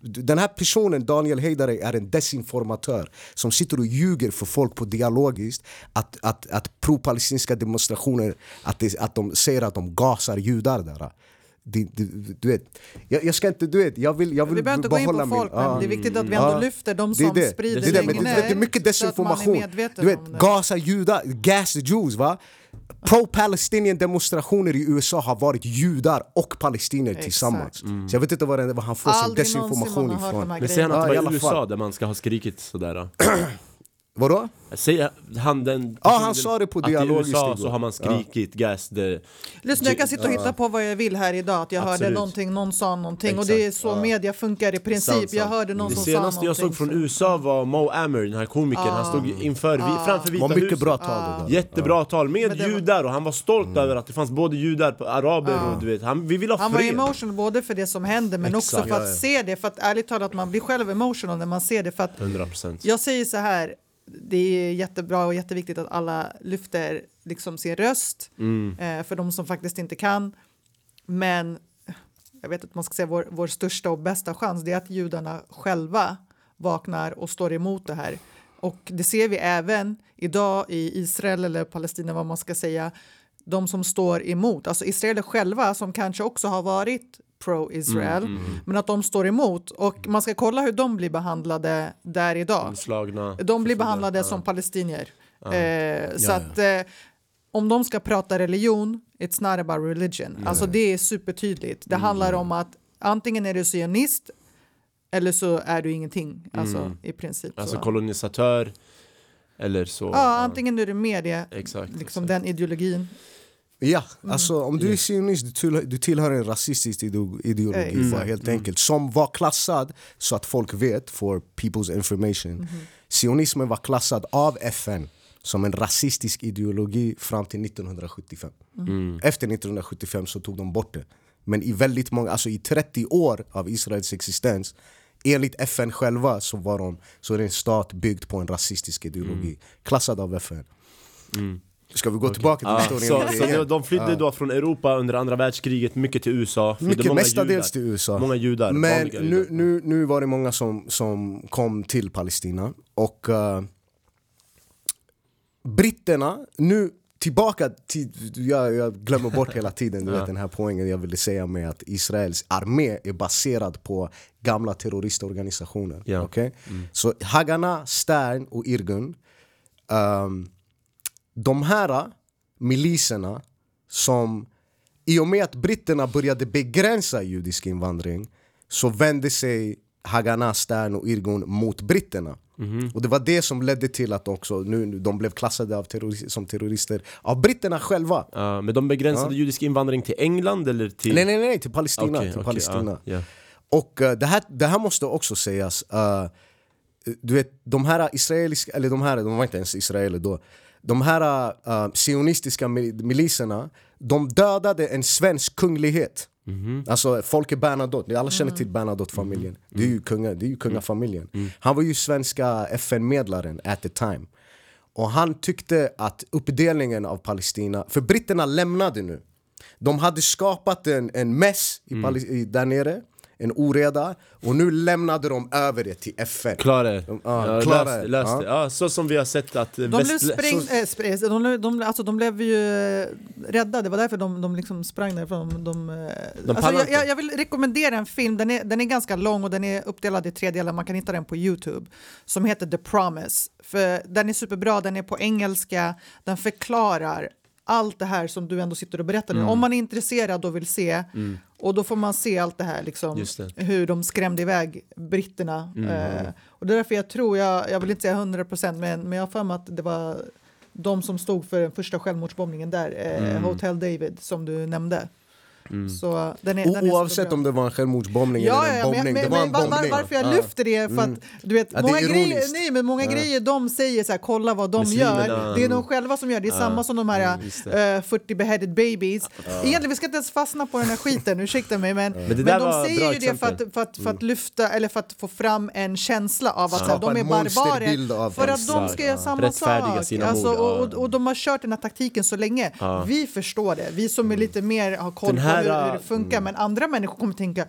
Den här personen, Daniel Heidari, är en desinformatör som sitter och ljuger för folk på Dialogiskt att, att, att pro-palestinska demonstrationer, att, det, att de säger att de gasar judar där. Det, det, du vet, jag, jag ska inte, du vet, jag vill, jag vill Vi behöver inte gå in på behålla min- folk, ja. men det är viktigt att vi ändå Ja. lyfter de är som det. sprider det, är det, men det, det är mycket är desinformation. medveten Du vet, gasa judar, gas the Jews va? Pro-Palestinian demonstrationer i USA har varit judar och palestinier Exakt. tillsammans. Så jag vet inte var, var han får sin Aldrig någonsin desinformation ifrån. Men säg han att det var i USA där man ska ha skrikit sådär. då. Vadå? Säger han den Ja, han sa det på att dialogiskt i USA igår. så har man skrikit gas the... Lyssna, jag kan sitta och hitta på vad jag vill här idag. Att jag hörde Absolut. någonting, någon sa någonting. Och Exakt. det är så media funkar i princip. Sant, Jag sant. hörde någon Det som sa senaste jag någonting. såg från USA var Mo Amer, den här komikern. Han stod inför, vi, framför Vita var mycket huset. bra tal det där. Jättebra tal med det var- judar och han var stolt över att det fanns både judar, araber och du vet, han, vi vill ha Han var fred. emotional både för det som händer men också Exakt. för att Ja, ja. se det. För att ärligt talat, man blir själv emotional när man ser det. För att 100% jag säger så här, det är jättebra och jätteviktigt att alla lyfter liksom sin röst Mm. eh, för de som faktiskt inte kan. Men jag vet att man ska säga vår, vår största och bästa chans det är att judarna själva vaknar och står emot det här. Och det ser vi även idag i Israel eller Palestina vad man ska säga. De som står emot, alltså israeler själva som kanske också har varit pro-Israel, men att de står emot. Och man ska kolla hur de blir behandlade där idag. Slagna. De blir behandlade som palestinier. Eh, så att eh, om de ska prata religion, it's not about religion. Alltså det är supertydligt. Det handlar om att antingen är du sionist eller så är du ingenting. Alltså i princip. Alltså så. kolonisatör eller så. Ja, antingen är du med det, Exakt. liksom den ideologin. Ja, Mm. alltså om du är sionist, du tillhör, du tillhör en rasistisk ideo- ideologi Exakt. bara, helt enkelt Som var klassad, så att folk vet, for people's information Mhm. Sionismen var klassad av FN som en rasistisk ideologi fram till 1975 Mm. Efter 1975 så tog de bort det Men i väldigt många, alltså i 30 år av Israels existens Enligt FN själva så, var de, så är det en stat byggd på en rasistisk ideologi Mm. Klassad av FN Ska vi gå tillbaka till Ja, historien? så, så de- de flydde då från Europa under andra världskriget mycket till USA. Mycket, många mestadels judar. till USA. Många judar, Men nu, judar. nu, nu var det många som, som kom till Palestina. Och eh, britterna, nu tillbaka till... Jag, jag glömmer bort hela tiden du vet, den här poängen jag ville säga med att Israels armé är baserad på gamla terroristorganisationer. Ja. okej? Så Haganah, Stern och Irgun ehm, de här miliserna som i och med att britterna började begränsa judisk invandring så vände sig Haganah, Stern och Irgun mot britterna. Och det var det som ledde till att också nu, de blev klassade av terrorist, som terrorister av britterna själva. Ja, men de begränsade judisk invandring till England eller till... Nej nej nej, till Palestina. Okej, till okej, Palestina. ja, ja. Och eh, det, här, det här måste också sägas. eh, du vet, de här israeliska, eller de här, de var inte ens israeler då. De här uh, sionistiska mil- miliserna, de dödade en svensk kunglighet. Alltså Folke Bernadotte, alla känner till Bernadotte-familjen. Det är ju, kunga, det är ju kungafamiljen. Han var ju svenska FN-medlaren at the time. Och han tyckte att uppdelningen av Palestina, för britterna lämnade nu. De hade skapat en, en mess i i, där nere, en oreda, och nu lämnade de över det till FN. Klara ja, ja, klara löste, det. löste. Ja. Ja. så som vi har sett att De blev, väst... spräng, så- äh, spräng, de, blev- de, alltså, de blev ju eh, rädda, det var därför de, de liksom sprang därifrån. De, eh, alltså, pallar jag, inte. jag, jag vill rekommendera en film, den är, den är ganska lång och den är uppdelad i tre delar, man kan hitta den på Youtube, som heter The Promise. För den är superbra, den är på engelska, den förklarar allt det här som du ändå sitter och berättar nu. Om man är intresserad och vill se, och då får man se allt det här, liksom, det. hur de skrämde iväg britterna. Eh, och det är därför jag tror, jag, jag vill inte säga 100 procent, men, men jag har för mig att det var de som stod för den första självmordsbombningen där, eh, Hotel David, som du nämnde. Så den är, den är Oavsett om det var en självmordsbombning Ja, eller en ja, men, bombning, men, det var men en var, var, bombning. varför jag Ja. lyfter det är för att du vet, Ja, många, grejer, nej, men många grejer de säger så här, kolla vad de Muslimerna, gör. Det är de själva som gör det. Är samma som de här eh, 40 beheaded babies. Egentligen, vi ska inte ens fastna på den här skiten, ursäkta mig. Men, men, där de säger ju det för att, för, att, för att lyfta, eller för att få fram en känsla av att så här, de är barbarer. För att de ska göra ja. samma sak. sina Alltså, och, ja. och, och de har kört den här taktiken så länge. Vi förstår det, vi som är lite mer har koll Den här, hur, hur det mm. funkar. Men andra människor kommer tänka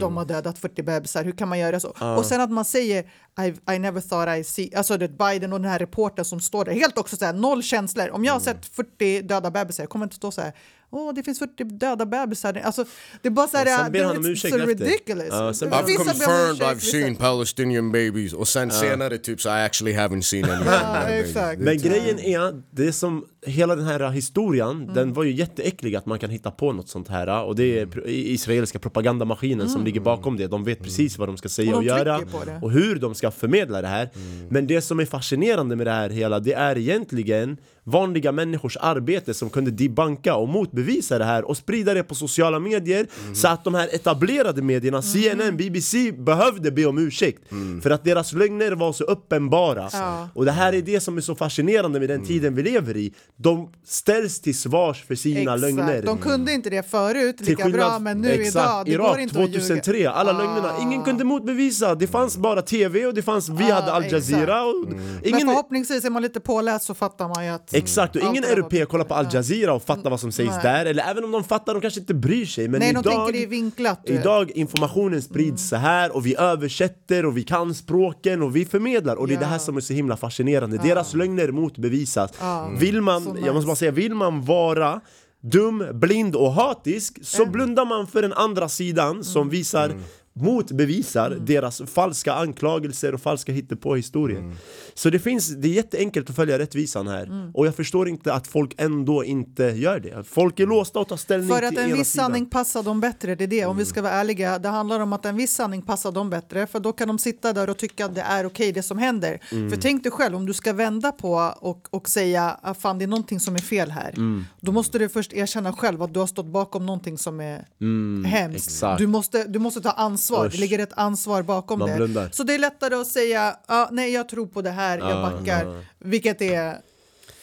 de har dödat 40 bebisar, hur kan man göra så? Och sen att man säger I, I never thought I see, alltså det Biden och den här reportern som står där, helt också så här, noll känslor. Om jag har Mm. sett 40 döda bebisar, jag kommer inte stå så här åh det finns 40 döda bebisar. Alltså, det är bara så här, Och sen ber det- han om ursäkt so efter. ridiculous. Ja, sen han- I've confirmed I've seen Palestinian babies. Och sen senare typ så I actually haven't seen any Ja, exakt. Men grejen är, det som, hela den här historien, den var ju jätteäcklig att man kan hitta på något sånt här. Och det är i- israeliska propagandamaskinen som ligger bakom det, de vet precis vad de ska säga Och och, göra och hur de ska förmedla det här. Men det som är fascinerande med det här hela, det är egentligen vanliga människors arbete som kunde debanka och motbevisa det här och sprida det på sociala medier så att de här etablerade medierna, CNN, BBC, behövde be om ursäkt. För att deras lögner var så uppenbara. Ja. och det här är det som är så fascinerande med den tiden vi lever i. De ställs till svars för sina Exakt. lögner. De kunde inte det förut lika bra, skillnad- men nu exakt, idag, det Irak går inte 2003, att alla Ah. lögnerna, ingen kunde motbevisa. Det fanns bara TV och det fanns, vi Ah, hade Al Jazeera och Men ingen, förhoppningsvis är man lite påläst så fattar man ju att... Exakt, och ingen europé kollar på Al Jazeera och fattar vad som sägs Nej. där Eller även om de fattar, de kanske inte bryr sig Men Nej, de idag, tänker det är vinklat. idag informationen sprids så här och vi översätter och vi kan språken och vi förmedlar och det är det här Ja. som är så himla fascinerande Deras lögner motbevisas Ja. Vill man, Så jag nice. måste bara säga, vill man vara dum, blind och hatisk så blundar man för den andra sidan som Mm. Visar motbevisar deras falska anklagelser och falska hittepåhistorier. Mm. Så det finns, det är jätteenkelt att följa rättvisan här. Mm. Och jag förstår inte att folk ändå inte gör det. Folk är låsta och tar ställning För till att en viss sidan. sanning passar dem bättre, det är det. Om Mm. vi ska vara ärliga. Det handlar om att en viss sanning passar dem bättre. För då kan de sitta där och tycka att det är okej det som händer. Mm. För tänk dig själv, om du ska vända på och, och säga att fan det är någonting som är fel här. Mm. Då måste du först erkänna själv att du har stått bakom någonting som är hemskt. Mm, exakt. Du måste, du måste ta ansvar, Usch. det ligger ett ansvar bakom Man det. blundar. Så det är lättare att säga ah, nej jag tror på det här, jag Ja, backar. ja. Vilket är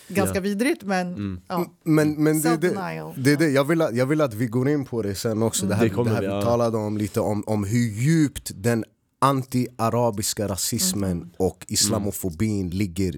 ganska Ja. vidrigt men Mm. ja. Men, men det, det, det, är det. Jag, vill att, jag vill att vi går in på det sen också. Det här, Det här vi, vi talade om lite om, om hur djupt den anti-arabiska rasismen Mm. och islamofobin ligger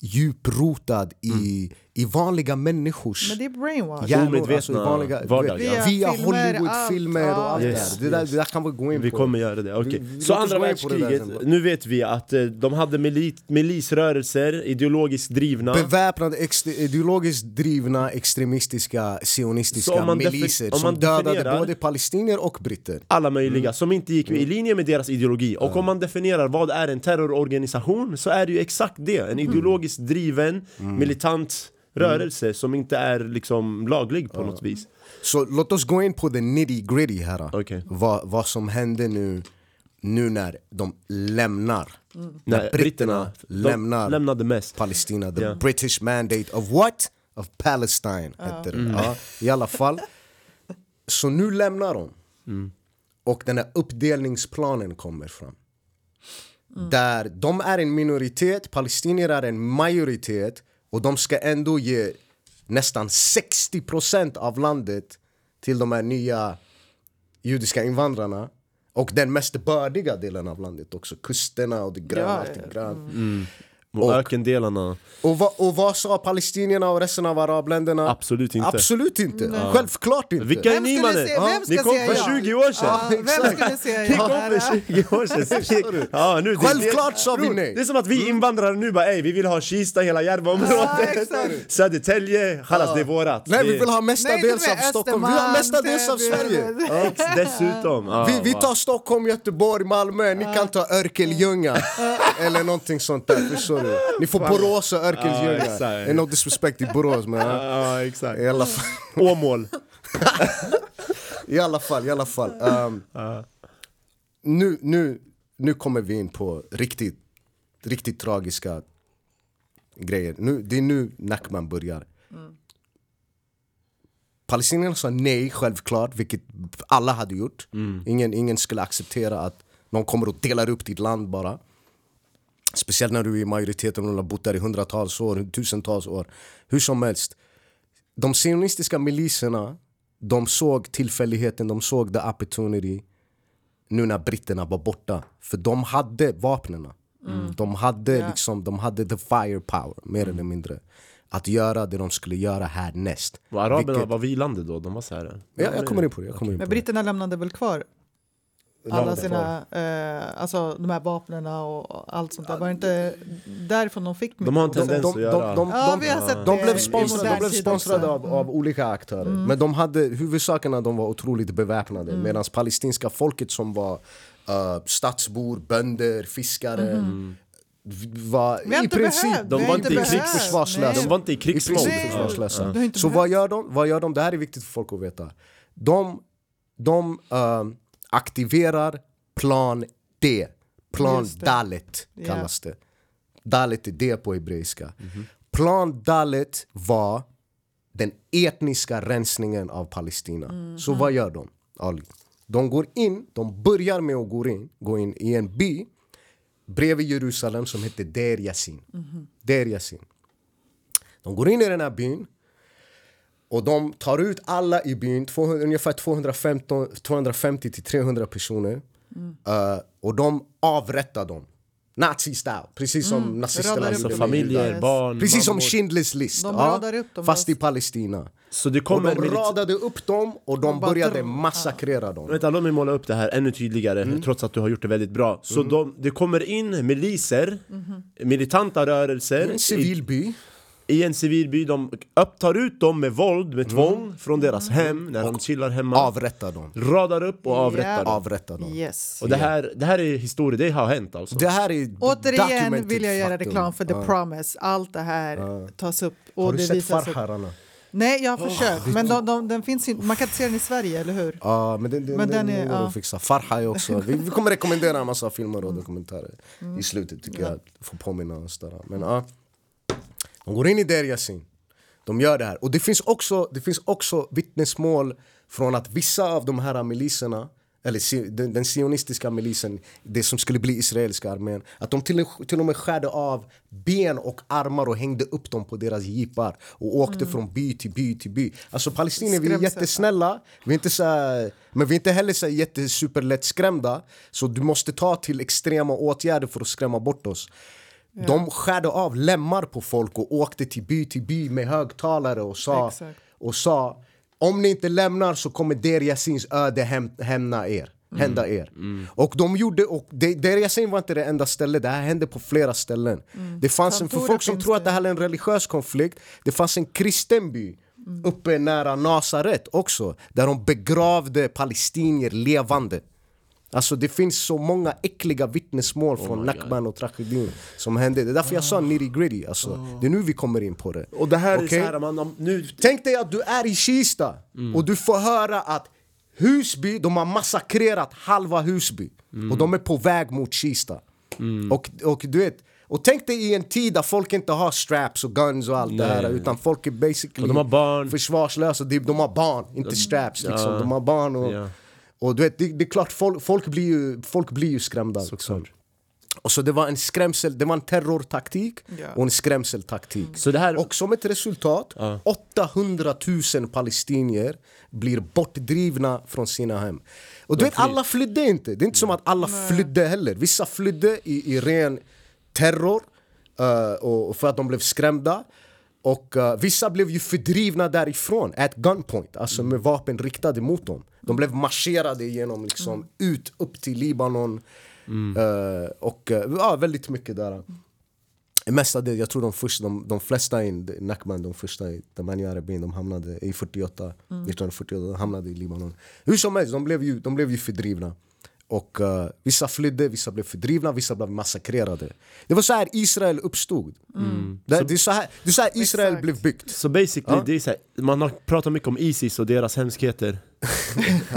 djuprotad i, i vanliga människors Men det är brainwash. hjärnor. Omedvetna Alltså, i vanliga, vardag, vet, ja. Via Via filmer, Hollywoodfilmer allt. och allt Yes, det där. Yes. det där kan vi gå in Vi på. kommer göra det, okej. Vi- vi- Så andra världskriget, nu vet vi att eh, de hade milit, milisrörelser, ideologiskt drivna Beväpnade, ideologiskt drivna, extremistiska, sionistiska miliser om man som dödade både palestinier och britter. alla möjliga Mm. som inte gick i linje med deras ideologi. Och om man definierar vad är en terrororganisation så är det ju exakt det. En Mm. ideologiskt driven, militant rörelse som inte är liksom laglig på något vis. Så låt oss gå in på the nitty gritty här. Okej. Vad, vad som händer nu, nu när de lämnar. När Nej, britterna de lämnar lämnade mest. Palestina. The Ja. British mandate of what? Of Palestine. Hette det. Ja, I alla fall. Så nu lämnar de. Och den här uppdelningsplanen kommer fram. Där de är en minoritet, palestinier är en majoritet och de ska ändå ge nästan 60% av landet till de här nya judiska invandrarna. Och den mest bördiga delen av landet också, kusterna och det gröna. Ja, allt det ja. gröna. Och, Och- ökendelarna, Och, vad, och vad sa palestinierna och resten av arabländerna? absolut inte. Absolut inte. Självklart inte. Vilka är Vem ni mannen? Ni kom för ja? 20 år sedan! Ja, vem skulle säga Ni ja? kom för 20 år sedan! Ja, nu, det- Självklart det, sa vi nej. Det är som att vi invandrare nu bara ey, vi vill ha Kista, hela Järvaområdet, exakt. Södertälje, chalas det är vårat Nej vi vill ha mestadels av Stockholm, vi har mestadels av Sverige. Dessutom! Vi, vi va. tar Stockholm, Göteborg, Malmö, ni kan ta Örkelljunga eller någonting sånt där, förstår du? Ni får Borås och Örkelljunga. Det är no disrespect i Borås men. Ja, exakt i alla fall. Åmål I alla fall, i alla fall. Ehm, nu, nu, nu kommer vi in på riktigt, riktigt tragiska grejer. Nu, det är nu Nakman börjar. Palestinierna sa nej, självklart, vilket alla hade gjort. Ingen, ingen skulle acceptera att någon kommer och delar upp ditt land bara. Speciellt när du är i majoriteten och har bott där i hundratals år, tusentals år. Hur som helst. De sionistiska miliserna, de såg tillfälligheten, de såg the opportunity nu när britterna var borta. För de hade vapnen. De, hade Ja. liksom, de hade the firepower, mer eller mindre. Att göra det de skulle göra härnäst. Var araberna Vilket- var vilande då? De var så här. Ja, jag kommer in på det. Jag kommer in på Men det. britterna lämnade väl kvar alla sina, eh, alltså de här vapnen och allt sånt där. Var det inte därifrån de fick De har en mycket? tendens att göra... Ja, vi har sett de det blev sponsrade, de blev av, av olika aktörer. Men de hade, huvudsakerna de var otroligt beväpnade. Mm. Medan palestinska folket som var uh, stadsbor, bönder, fiskare v- var i inte princip behövt, de var har inte i behövt. krigs- försvarslösa. Nej. De var inte i inte Så vad gör de? Vad gör de? Det här är viktigt för folk att veta. De, de eh, aktiverar plan D. Plan. Dalet kallas det. Dalet är D på hebreiska. Plan Dalet var den etniska rensningen av Palestina. Så vad gör de? Ali? De går in, de börjar med att gå in, gå in i en by bredvid Jerusalem som heter Der Yassin. Der Yassin. De går in i den här byn och de tar ut alla i byn, 200, ungefär 215 250 till 300 personer. Eh, och de avrättar dem. Nazi-style, precis som nazisterna Radar upp Alltså gjorde familjer, barn, Precis som. Schindler's list. De ja, radar upp dem, fast i. Palestina. Så det Och kommer... de milit- radade upp dem och de bara började massakrera dem. Vänta, låt mig måla upp det här ännu tydligare, Mm. trots att du har gjort det väldigt bra. Så de, det kommer in miliser, militanta rörelser En i, civil by. I en civilby. De upptar ut dem med våld, med tvång, från deras hem när de chillar hemma. Avrätta dem. Radar upp och avrättar Ja. dem. Avrätta dem. Yes. Och det här, det här är historia, det har hänt alltså. Det här är Återigen vill jag göra reklam för The Ja. Promise. Allt det här tas upp och Har du det sett. Farhararna? Nej, jag har försökt. Men de, de, den finns inte, man kan inte se den i Sverige, eller hur? Ja, men den, den, Men den, den är- ja. att fixa. Farha är också. Vi, vi kommer rekommendera en massa filmer och dokumentärer i slutet tycker jag. Får påminna oss där. Men ja. De går in i Der Yassin. De gör det här. Och det finns också, det finns också vittnesmål från att vissa av de här miliserna eller den, den sionistiska milisen, det som skulle bli israeliska armén att de till, till och med skärde av ben och armar och hängde upp dem på deras jeepar och åkte från by till by till by. Alltså palestinier, vi är jättesnälla, vi är inte så här, men vi är inte heller så här jättesuperlätt skrämda så du måste ta till extrema åtgärder för att skrämma bort oss. De skärde av lemmar på folk och åkte till by till by med högtalare och sa, Exakt. och sa om ni inte lämnar så kommer Der Yassins öde häm, hämna er. Hända er. Och de gjorde, och det- Der Yassin var inte det enda stället, det här hände på flera ställen. Det fanns en, för folk som tror att det. det här är en religiös konflikt, det fanns en kristen by uppe nära Nasaret också, där de begravde palestinier levande. Alltså det finns så många äckliga vittnesmål från Nakban och tragedin som hände. Det är därför jag sa nitty gritty. Alltså. Det är nu vi kommer in på det. Och det här så här, man, nu... Tänk dig att du är i Kista och du får höra att Husby, de har massakrerat halva Husby och de är på väg mot Kista. Och, och du vet, och tänk dig i en tid där folk inte har straps och guns och allt det Nej. här utan folk är basically Och de har barn. försvarslösa. De, de har barn, inte straps liksom. De har barn och, Ja. Och du vet, det, det är klart folk, folk, blir ju, folk blir ju skrämda. Liksom. Och så det var en skrämsel, det var en terrortaktik Ja. och en skrämseltaktik. Så det här... Och som ett resultat, 800 000 palestinier blir bortdrivna från sina hem. Och du vet, alla flydde inte. Det är inte som att alla flydde heller. Vissa flydde i, i ren terror och och för att de blev skrämda. Och eh, vissa blev ju fördrivna därifrån at gunpoint, alltså med vapen riktade mot dem. De blev marscherade genom liksom ut upp till Libanon. Eh, och eh, ja, väldigt mycket där. Mestadels, jag tror de, först, de, de flesta i Nakban, de första i Arabin, de hamnade i 48, 1948, de hamnade i Libanon. Hur som helst, de blev ju, de blev ju fördrivna. Och eh, vissa flydde, vissa blev fördrivna, vissa blev massakrerade. Det var så här Israel uppstod. Det, det, är så här, det är så här Israel Exakt. blev byggt. Så basically, Ja. det är så här, man har pratat mycket om Isis och deras hemskheter.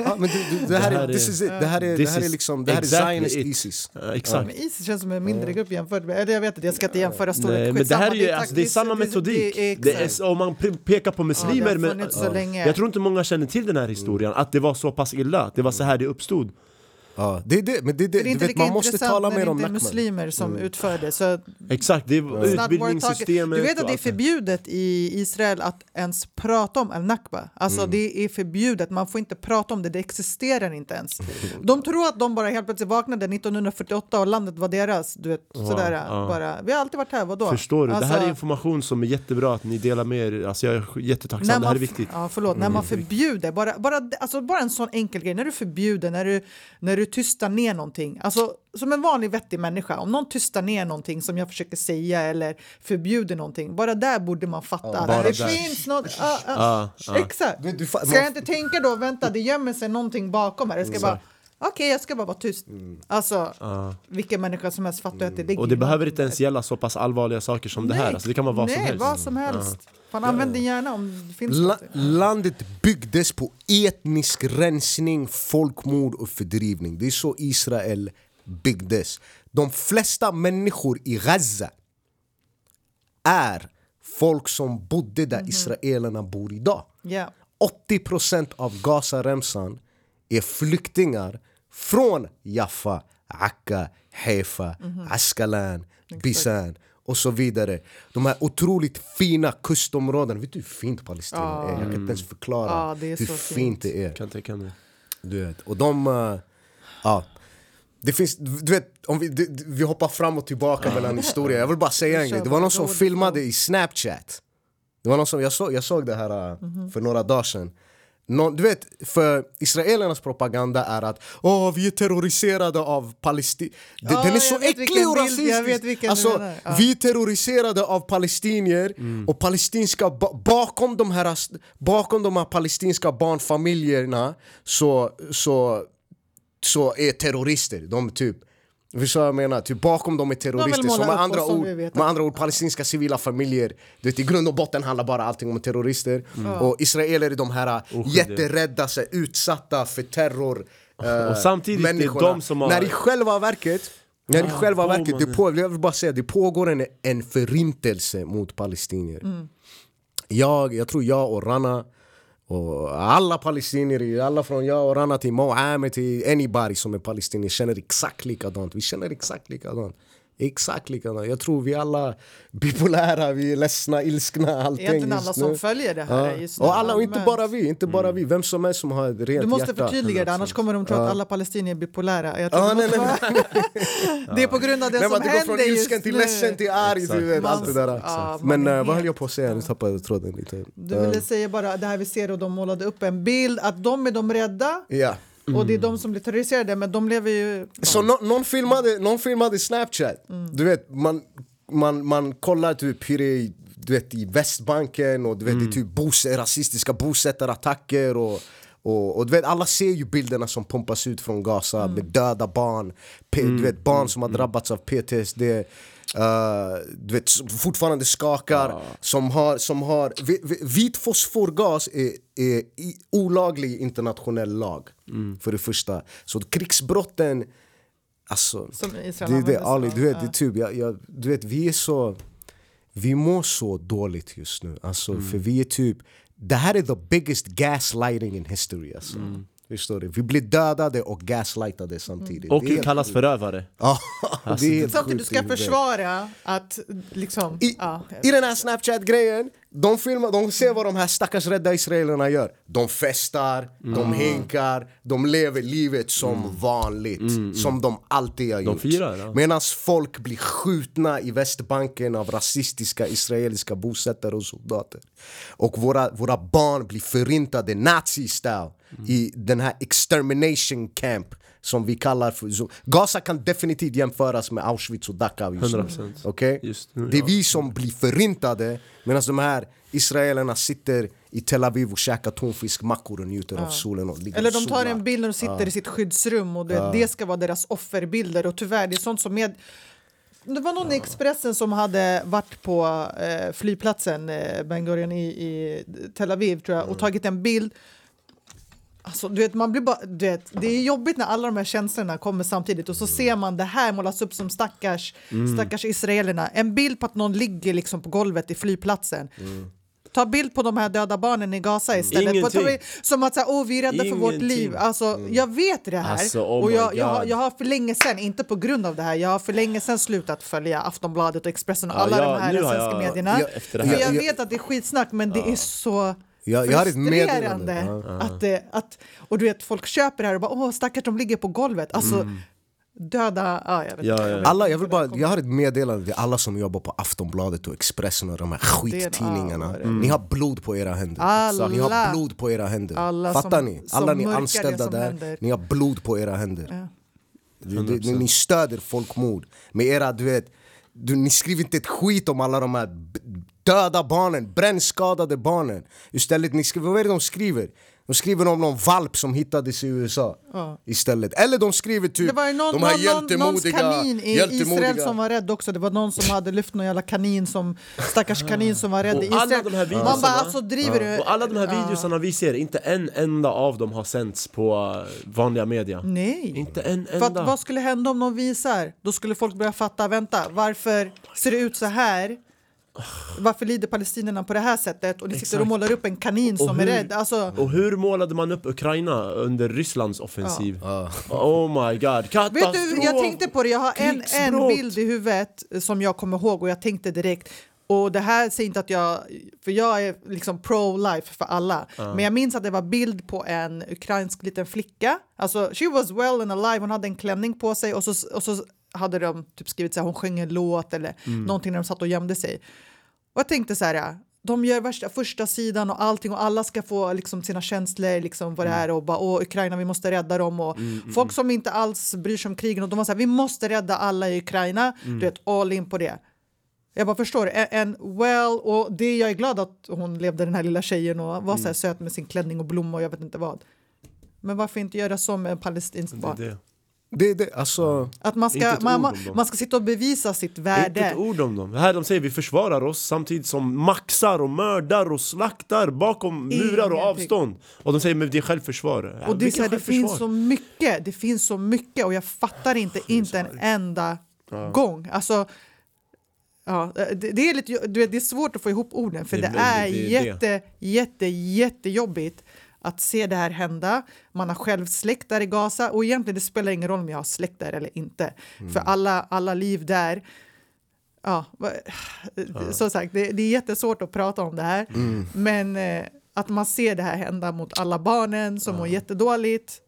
Ja, men det, det, det, här är, this är- is it. det här är, det här är liksom, det här är exactly Zionist it. Isis. Ja, exakt. Men Isis känns som en mindre grupp jämfört med... Eller jag vet inte, jag ska inte jämföra storlek. Nej, men det här är ju alltså, det är samma metodik. det är är, om man pe- pekar på muslimer, har men jag tror inte många känner till den här historien, att det var så pass illa, att det var så här det uppstod. Ja, det är det, men det är det. För det är inte vet, man måste tala mer det om inte är Nakman. muslimer som utför det. Så Exakt, det är utbildningssystemet Du vet att det är förbjudet i Israel att ens prata om al-Nakba. Alltså Mm. det är förbjudet, man får inte prata om det, det existerar inte ens. De tror att de bara helt plötsligt vaknade 1948 och landet var deras. Du vet, sådär, ja. bara. Vi har alltid varit här, vadå? Förstår du? det här Alltså, är information som är jättebra att ni delar med er, alltså jag är jättetacksam, när det här är viktigt. Ja, förlåt, när man förbjuder, bara, bara, alltså bara en sån enkel grej, när du förbjuder, när du, när du tystar ner någonting, alltså som en vanlig vettig människa, om någon tystar ner någonting som jag försöker säga eller förbjuder någonting, bara där borde man fatta Ja, att bara det där. finns något. ah, ah. Ja. Exakt. Du- du ska jag inte tänka då, vänta, det gömmer sig någonting bakom här. Jag ska bara, okej, jag ska bara vara tyst. Alltså, vilken människa som helst fattar att det ligger Och det behöver inte ens gälla så pass allvarliga saker som det här, Nej. alltså, det kan vara vad Nej, som helst vad som helst. Fan, använd din hjärna om det finns La landet byggdes på etnisk rensning, folkmord och fördrivning. Det är så Israel byggdes. De flesta människor i Gaza är folk som bodde där israelerna bor idag. Ja. 80% av Gazaremsan är flyktingar från Jaffa, Akka, Haifa, Askalan, Bisan och så vidare. De här otroligt fina kustområdena. Vet du hur fint Palestina är? Jag kan inte ens förklara Ja, det är hur så fint fint. det är. Kan tänka mig. Du vet. Och de... eh, ja. Det finns, du vet, om vi, det- vi hoppar fram och tillbaka mellan historier. Jag vill bara säga en grej. Det var någon som filmade i Snapchat. Det var någon som, jag, såg, jag såg det här eh, Mhm. för några dagar sedan. Någon, du vet, för israelernas propaganda är att Åh, vi är terroriserade av Palestina. Ja, den är så äcklig och rasistisk! alltså. Ja. Vi är terroriserade av palestinier Mm. och palestinska ba- bakom, de här, bakom de här palestinska barnfamiljerna så, så, så är terrorister. De typ Förstår vad jag menar? Typ bakom dem är terrorister. Så med andra, som ord, med andra ord, palestinska civila familjer. Du vet, I grund och botten handlar bara allting om terrorister. Och israeler är de här Oskyldiga. jätterädda, så utsatta för terror. eh, Och samtidigt, det är människorna. de som har- När i själva verket när i själva oh, verket, det, på, jag vill bara säga, det pågår en, en förintelse mot palestinier. Jag, jag tror jag och Rana och alla palestinier, alla från jag och Rana till Mo till anybody som är palestinier känner exakt likadant. Vi känner exakt likadant. Exakt likadant. Jag tror vi alla bipolära, vi är ledsna, ilskna, allting Egentligen just alla som nu. följer det här Ja. just nu. Och alla, och inte bara vi, inte bara vi. Vem som helst som har ett rent Du måste hjärta. förtydliga det, annars kommer de tro att alla palestinier är bipolära. Jag tror det, nej, nej, vara... det är på grund av det Nej, som men det går från händer ilsken just till nu. ledsen till arg, du vet, allt det där. ja, man Men är eh, vad höll jag på att säga? Nu tappade jag tråden lite. Du ville säga bara det här vi ser och de målade upp en bild att de är de rädda Ja. Och det är de som blir terroriserade men de lever ju... Så nå- någon, filmade, någon filmade Snapchat. Du vet, man, man, man kollar typ hur det du vet, i Västbanken och du vet, det är typ bos rasistiska bosättarattacker och, och, och du vet, alla ser ju bilderna som pumpas ut från Gaza med döda barn, du vet, barn som har drabbats av PTSD eh, du vet, fortfarande skakar, som har, som har vi- vi- Vit fosforgas är, är i, olaglig internationell lag, för det första. Så krigsbrotten Alltså, Som Israel det är det, Ali, du vet, Ja. det är typ, jag, jag, du vet, vi är så... Vi mår så dåligt just nu, alltså, Mm. för vi är typ... Det här är the biggest gaslighting in history alltså. Mm. Förstår du? Vi blir dödade och gaslightade samtidigt. Och Det kallas förövare. Ja, Alltså, det är Samtidigt, du ska försvara att liksom... I, ja. I den här Snapchat-grejen, de, filmar, de ser vad de här stackars rädda israelerna gör. De festar, de hinkar, de lever livet som vanligt. Som de alltid har gjort. firar, ja. Medan folk blir skjutna i Västbanken av rasistiska israeliska bosättare och soldater. Och våra, våra barn blir förintade nazi-style i den här extermination camp som vi kallar för... Så, Gaza kan definitivt jämföras med Auschwitz och Dachau just nu. 100%. Okej? Just nu, Det är ja. vi som blir förintade medan de här israelerna sitter i Tel Aviv och käkar tonfiskmackor och njuter av solen och ligger Eller och de tar en bild när de sitter i sitt skyddsrum och det, det ska vara deras offerbilder och tyvärr det är sånt som med det var någon i Expressen som hade varit på eh, flygplatsen eh, Ben Gurion i, i Tel Aviv tror jag, och tagit en bild. Alltså, du vet, man blir bara, du vet, det är jobbigt när alla de här känslorna kommer samtidigt och så ser man det här målas upp som stackars, stackars israelerna. En bild på att någon ligger liksom på golvet i flygplatsen. Ta bild på de här döda barnen i Gaza istället. På, Ingenting. bild- som att säga, oh, vi är rädda för vårt Ingenting. liv. Alltså, Jag vet det här. Alltså, oh och jag, jag, jag har för länge sen, inte på grund av det här, jag har för länge sen slutat följa Aftonbladet och Expressen och Ja, alla jag- de här svenska jag- medierna. Ja, det för jag Ja, vet att det är skitsnack men det är så Jag- jag har ett meddelande. att, det, att Och du vet, folk köper det här och bara åh stackars de ligger på golvet. Alltså, döda... Ja, jag vet Ja, inte. ja. Alla, jag, vill bara, jag har ett meddelande till alla som jobbar på Aftonbladet och Expressen och de här skittidningarna. det? Ni har blod på era händer. Alla. Ni har blod på era händer. Alla Fattar som- ni? Alla ni anställda där, händer. ni har blod på era händer. Ja. Det, det, ni stöder folkmord med era, du vet, du, ni skriver inte ett skit om alla de här döda barnen, brännskadade barnen. Istället, ni skriver, vad är det de skriver? De skriver om någon valp som hittades i USA Ja. istället. Eller de skriver typ Det var ju någon, de här någon, någons kanin i hjältemodiga Israel som var rädd också. Det var någon som hade lyft någon jävla kanin som, stackars kanin som var rädd i Och alla Israel. de här Man bara alltså driver du? Och alla de här videorna vi ser, inte en enda av dem har sänts på eh, vanliga media. Nej. Inte en För att, enda. vad skulle hända om någon visar? Då skulle folk börja fatta, vänta, varför ser det ut så här? Varför lider palestinierna på det här sättet? Och ni sitter och målar upp en kanin som är hur- rädd. Alltså, Och hur målade man upp Ukraina under Rysslands offensiv? Oh my god, katastrof! Vet du, jag tänkte på det, jag har en, en bild i huvudet som jag kommer ihåg och jag tänkte direkt. Och det här säger inte att jag, för jag är liksom pro-life för alla, men jag minns att det var bild på en ukrainsk liten flicka, alltså she was well and alive, hon hade en klänning på sig och så, och så hade de typ skrivit så här, hon sjöng en låt eller någonting när de satt och gömde sig. Och jag tänkte så här, de gör värsta första sidan och allting och alla ska få liksom sina känslor, liksom vad det är och bara åh Ukraina, vi måste rädda dem och folk som inte alls bryr sig om krigen och de var så här, vi måste rädda alla i Ukraina, du vet all in på det. Jag bara förstår, en, en well, och det jag är glad att hon levde den här lilla tjejen och var så här söt med sin klänning och blomma och jag vet inte vad. Men varför inte göra så med en palestinsk barn? Det. Det, alltså, Att man Inte ska, man, man, ska sitta och bevisa sitt Inte värde. ett ord om dem. Här de säger vi försvarar oss samtidigt som maxar och mördar och slaktar bakom murar och Ingenting. avstånd. Och de säger men det är självför. Ja, Och det, så här, det finns självförsvar? så mycket, det finns så mycket och jag fattar inte, inte en enda gång. Alltså, ja, det, det, är lite, du vet, det är svårt att få ihop orden för Det det, är- är det är det. jätte, jätte, jättejobbigt att se det här hända. Man har själv släkt där i Gaza och egentligen det spelar ingen roll om jag har släkt där eller inte. För alla, alla liv där Ja, va- som sagt, det, det är jättesvårt att prata om det här. Men eh, att man ser det här hända mot alla barnen som mår jättedåligt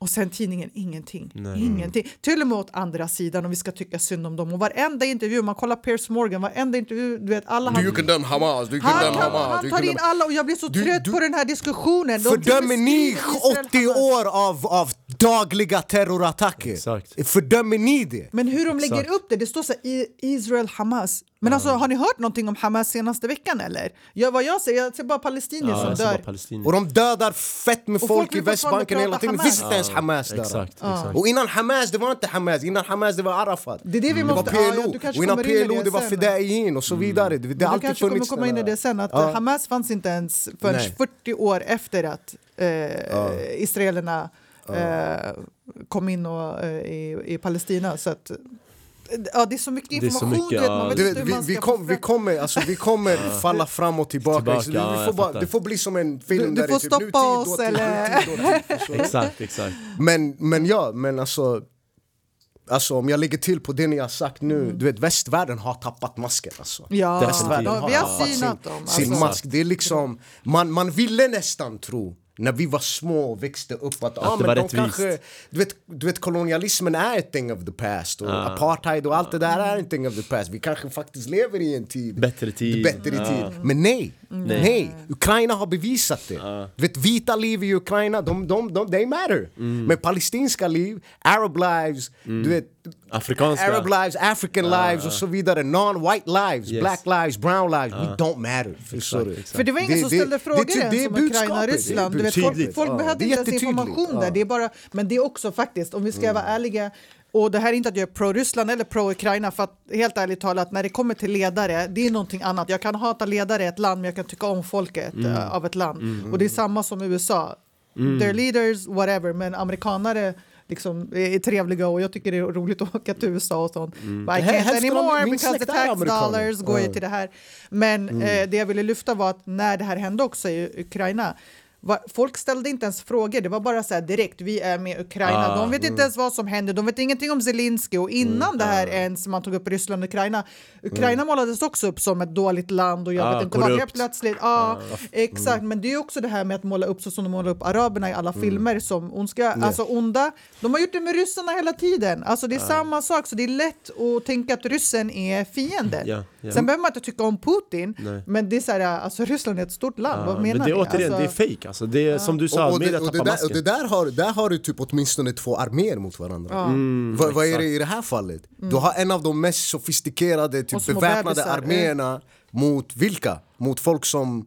och sen tidningen ingenting. Nej. ingenting. Till och med åt andra sidan om vi ska tycka synd om dem. Och varenda intervju, man kollar Piers Morgan, varenda intervju, du vet alla do you condemn Hamas? Do you condemn han, Hamas? han, han tar in alla och jag blir så Du- trött du- på den här diskussionen. De Fördömer ni beskriver Israel, 80 Hamas. år av, av dagliga terrorattacker? Exakt. Fördömer ni det? Men hur de lägger Exakt. upp det, det står så här, i- Israel Hamas. Men alltså har ni hört någonting om Hamas senaste veckan eller? Ja, vad jag ser, jag ser bara palestinier Ja, som jag ser bara dör. palestinier. Och de dödar fett med folk folk i vill fortfarande Västbanken hela prata tiden. Det Hamas. finns inte ens Hamas där. Exakt, exakt. Och innan Hamas, det var inte Hamas. Innan Hamas, det var Arafat. Det är det vi Det måste- var ja, PLO. ja, du kanske och innan kommer in i PLO, det det var sen. Fedaiin och så vidare. Det, det har Du alltid kanske kommer funnits komma in i här- det sen, att Ja. eh, Hamas fanns inte ens förrän Nej. 40 år efter att eh, israelerna eh, kom in och, eh, i, i Palestina. Så att, ja, det är så mycket så information, mycket, vet, Du vet, vi, kom, kommer, alltså, vi kommer falla fram och tillbaka. Tillbaka, Så vi får bara, det får bli som en film Du- du får typ stoppa nutid, oss, dåtid, eller? dåtid, så. Exakt, exakt. Men, men ja, men alltså... Alltså om jag lägger till på det ni har sagt nu, du vet västvärlden har tappat masken alltså. Ja, Västvärlden ja, har vi har tappat sin, dem. sin alltså. mask. Det är liksom, man, man ville nästan tro när vi var små och växte upp att, ah, det men de kanske, du vet, du vet kolonialismen är ett thing of the past och apartheid och allt det där är en thing of the past. Vi kanske faktiskt lever i en tid Bättre tid. Bättre Ja. tid. Men nej, Nej. nej. Ukraina har bevisat det. Du vet, vita liv i Ukraina, de, de, de, they matter. Mm. Men palestinska liv, Arab lives, du vet, Afrikanska. Arab lives, African lives och så vidare. Non-white lives, Yes. black lives, brown lives. We don't matter. Exakt. För det var ingen Det- som ställde det- frågor det- det är som Ukraina och Ryssland. Du vet, folk folk behövde inte ens information där. Det är bara, men det är också faktiskt, om vi ska vara ärliga, och det här är inte att jag är pro-Ryssland eller pro-Ukraina, för att helt ärligt talat, när det kommer till ledare, det är någonting annat. Jag kan hata ledare i ett land, men jag kan tycka om folket eh, av ett land. Och det är samma som USA. Their leaders, whatever, men amerikanare liksom är trevliga och jag tycker det är roligt att åka till USA och sånt. But I can't anymore because the tax dollars går ju till det här. Men eh, det jag ville lyfta var att när det här hände också i Ukraina folk ställde inte ens frågor, det var bara så här direkt, vi är med Ukraina. Ah, de vet inte ens vad som händer, de vet ingenting om Zelensky. Och innan Mm, det här ens man tog upp Ryssland och Ukraina, Ukraina målades också upp som ett dåligt land och jag Ah, vet inte vad, helt plötsligt, ja exakt, men det är också det här med att måla upp så som de målar upp araberna i alla filmer som ondska, alltså onda. De har gjort det med ryssarna hela tiden, alltså det är samma sak, så det är lätt att tänka att ryssen är fienden. Ja, ja. Sen behöver man inte tycka om Putin, Nej. men det är så här, alltså Ryssland är ett stort land, vad menar men det är återigen, alltså, det är fake alltså. Det är som du sa, Och, och, media tappar där, och det masken. där, har, där har du typ åtminstone två arméer mot varandra. Mm, vad, vad är det i det här fallet? Du har en av de mest sofistikerade, typ beväpnade eh. arméerna mot vilka? Mot folk som